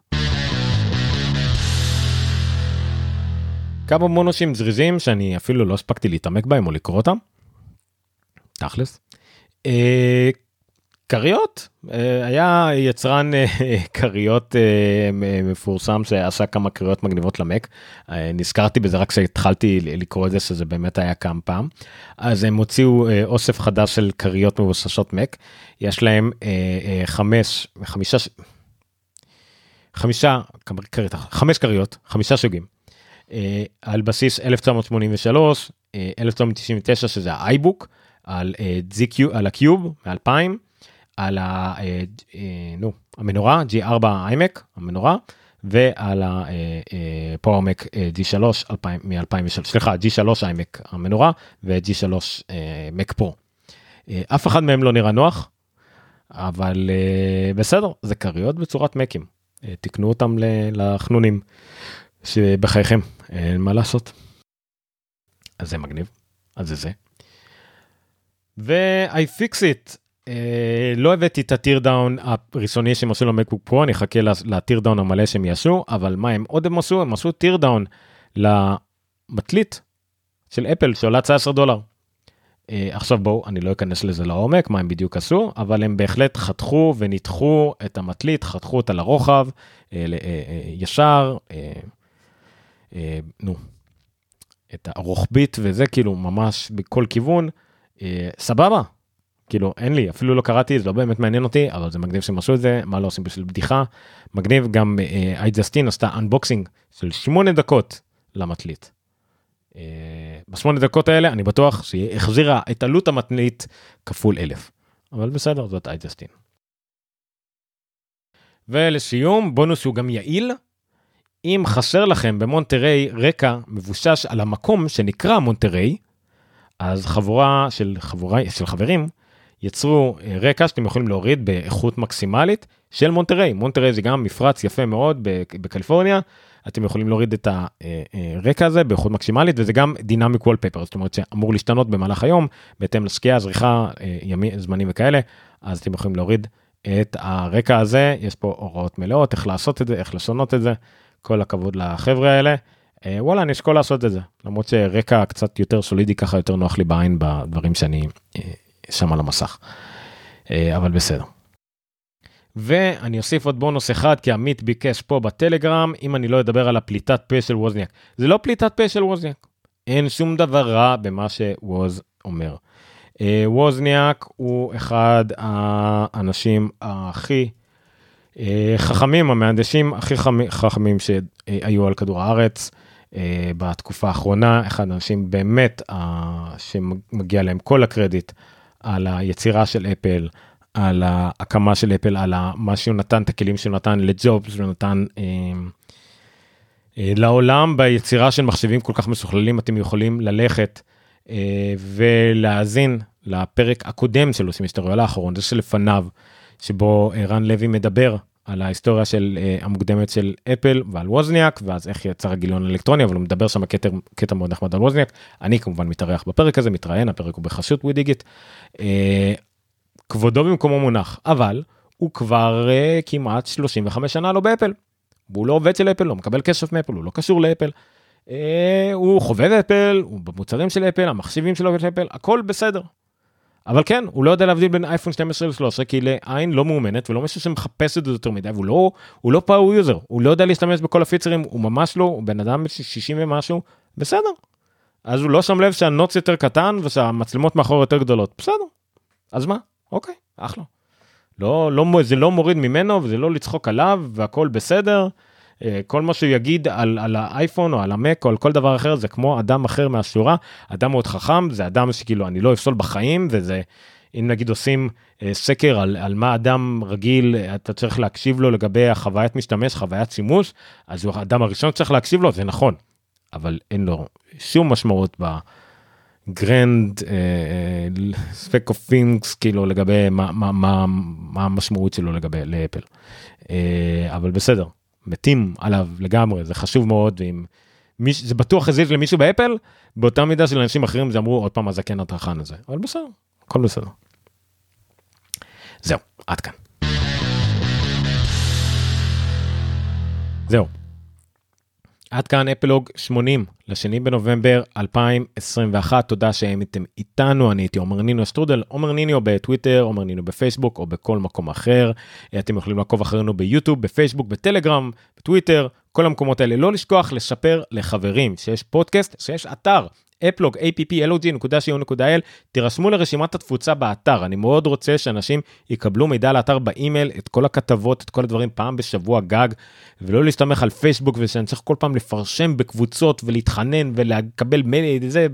כמה בונוסים זריזים שאני אפילו לא הספקתי להתעמק בהם או לקרוא אותם. תכלס. אה, כריות? אה, היה יצרן אה, כריות מפורסם שעשה כמה כריות מגניבות למק. נזכרתי בזה רק כשהתחלתי לקרוא את זה שזה באמת היה כמה פעם. אז הם הוציאו אוסף חדש של כריות מבוססות מק. יש להם חמש חמישה חמישה חמש כריות חמישה סוגים. אה, על בסיס 1983, 1999 אה, שזה האייבוק, על, אה, ZQ, על הקיוב מ-2000, על ה, נו, המנורה G4 iMac, המנורה, ועל ה-PowerMac G3 מ-2003, סליחה, G3 iMac המנורה ו-G3 Mac Pro. אף אחד מהם לא נראה נוח, אבל בסדר, זה כריות בצורת מקים. תקנו אותם לחנונים. שבחייכם אין מה לעשות. אז זה מגניב, אז זה זה. ו-iFixit, לא הבאתי את ה teardown הראשוני שהם עשו למקבוק פרו, אני אחכה ל teardown המלא שהם יעשו, אבל מה הם עוד הם עשו? הם עשו teardown למטלית של אפל שעולה 19 דולר. אה, עכשיו בואו, אני לא אכנס לזה לעומק, מה הם בדיוק עשו, אבל הם בהחלט חתכו וניתחו את המטלית, חתכו אותה לרוחב, אה, אה, אה, ישר. אה, אה, נו, את הרוחבית וזה כאילו ממש בכל כיוון, אה, סבבה. כאילו אין לי אפילו לא קראתי זה לא באמת מעניין אותי אבל זה מגניב שהם עשו את זה מה לא עושים בשביל בדיחה מגניב גם אה, עשתה unboxing של 8 דקות למטלית. אה, בשמונה דקות האלה אני בטוח שהיא החזירה את עלות המטלית כפול אלף אבל בסדר זאת iJustine. ולסיום בונוס שהוא גם יעיל אם חסר לכם במונטריי רקע מבוסס על המקום שנקרא מונטריי, אז חבורה של, חבורה, של חברים יצרו אה, רקע שאתם יכולים להוריד באיכות מקסימלית של מונטריי. מונטריי זה גם מפרץ יפה מאוד בקליפורניה, אתם יכולים להוריד את הרקע הזה באיכות מקסימלית וזה גם dynamic wallpaper, זאת אומרת שאמור להשתנות במהלך היום בהתאם לשקיעה, זריחה, אה, ימים, זמנים וכאלה, אז אתם יכולים להוריד את הרקע הזה, יש פה הוראות מלאות איך לעשות את זה, איך לשנות את זה, כל הכבוד לחבר'ה האלה. אה, וואלה, אני אשקול לעשות את זה, למרות שרקע קצת יותר סולידי ככה יותר נוח לי בעין בדברים שאני שם על המסך. אבל בסדר. ואני אוסיף עוד בונוס אחד כי עמית ביקש פה בטלגרם אם אני לא אדבר על הפליטת פה של ווזניאק. זה לא פליטת פה של ווזניאק. אין שום דבר רע במה שווז אומר. אה, ווזניאק הוא אחד האנשים הכי אה, חכמים, המהנדשים הכי חכמים שהיו על כדור הארץ אה, בתקופה האחרונה, אחד האנשים באמת שמגיע להם כל הקרדיט על היצירה של אפל, על ההקמה של אפל, על מה שהוא נתן, את הכלים שהוא נתן לג'ובס, הוא נתן אה, לעולם ביצירה של מחשבים כל כך מסוכללים, אתם יכולים ללכת אה, ולהאזין לפרק הקודם של עושים היסטוריה האחרון, זה שלפניו, שבו רן לוי מדבר על ההיסטוריה של אה, המוקדמת של אפל ועל ווזניאק ואז איך יצר הגיליון האלקטרוני אבל הוא מדבר שם קטע, קטע מאוד נחמד על ווזניאק אני כמובן מתארח בפרק הזה מתראיין הפרק הוא בחסות ווידיגיט. אה, כבודו במקומו מונח, אבל הוא כבר אה, כמעט 35 שנה לא באפל. והוא לא עובד של אפל, לא מקבל כסף מאפל, הוא לא קשור לאפל. אה, הוא חובב אפל, הוא במוצרים של אפל, המחשבים שלו של אפל, הכל בסדר. אבל כן, הוא לא יודע להבדיל בין אייפון 12 ל-13, כי לעין לא מאומנת ולא מישהו שמחפש את זה יותר מדי, והוא לא, הוא לא power user, הוא לא יודע להשתמש בכל הפיצ'רים, הוא ממש לא, הוא בן אדם 60 ומשהו, בסדר. אז הוא לא שם לב שה notch יותר קטן ושהמצלמות מאחור יותר גדולות, בסדר. אז מה? אוקיי, אחלה. לא, לא, זה לא מוריד ממנו וזה לא לצחוק עליו והכל בסדר. אה, כל מה שהוא יגיד על, על האייפון או על המק או על כל דבר אחר זה כמו אדם אחר מהשורה, אדם מאוד חכם, זה אדם שכאילו אני לא אפסול בחיים וזה, אם נגיד עושים אה, סקר על, על מה אדם רגיל, אתה צריך להקשיב לו לגבי החוויית משתמש, חוויית שימוש, אז הוא האדם הראשון שצריך להקשיב לו, זה נכון, אבל אין לו שום משמעות ב... grand scheme of things כאילו לגבי מה, מה, מה, מה המשמעות שלו לגבי לאפל. אה, אבל בסדר, מתים עליו לגמרי, זה חשוב מאוד, ואם מיש, זה בטוח הזיז למישהו באפל, באותה מידה של אנשים אחרים זה אמרו עוד פעם הזקן הטרחן הזה, אבל בסדר, הכל בסדר. זהו, עד כאן. זהו, עד כאן אפלוג 80 לשני בנובמבר 2021 תודה שהייתם איתנו. אני הייתי עומר נינו שטרודל. עומר נינו בטוויטר עומר נינו בפייסבוק או בכל מקום אחר. אתם יכולים לעקוב אחרינו ביוטיוב בפייסבוק בטלגרם בטוויטר כל המקומות האלה. לא לשכוח לשפר לחברים. שיש פודקאסט שיש אתר אפלוג applog.co.il תירשמו לרשימת התפוצה באתר. אני מאוד רוצה שאנשים יקבלו מידע לאתר באימייל את כל הכתבות את כל הדברים פעם בשבוע גג ולא להסתמך על פייסבוק ושאני צריך כל פעם לפרשם בקבוצות ולהתחנן ולקבל מייל זה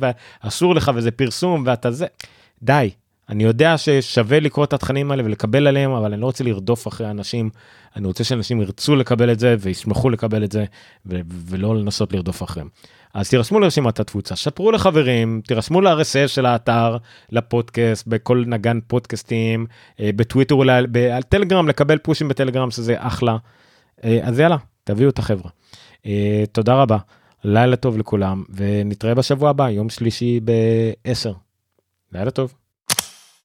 ואסור לך וזה פרסום ואתה זה. די אני יודע ששווה לקרוא את התכנים האלה ולקבל עליהם אבל אני לא רוצה לרדוף אחרי אנשים אני רוצה שאנשים ירצו לקבל את זה וישמחו לקבל את זה ו- ולא לנסות לרדוף אחריהם. אז תירשמו לרשימת התפוצה, שפרו לחברים, תירשמו ל-RSS של האתר, לפודקאסט, בכל נגן פודקאסטים, אה, בטוויטר אולי, בטלגרם, לקבל פושים בטלגרם שזה אחלה. אה, אז יאללה, תביאו את החברה. אה, תודה רבה, לילה טוב לכולם, ונתראה בשבוע הבא, יום שלישי ב-10. לילה טוב.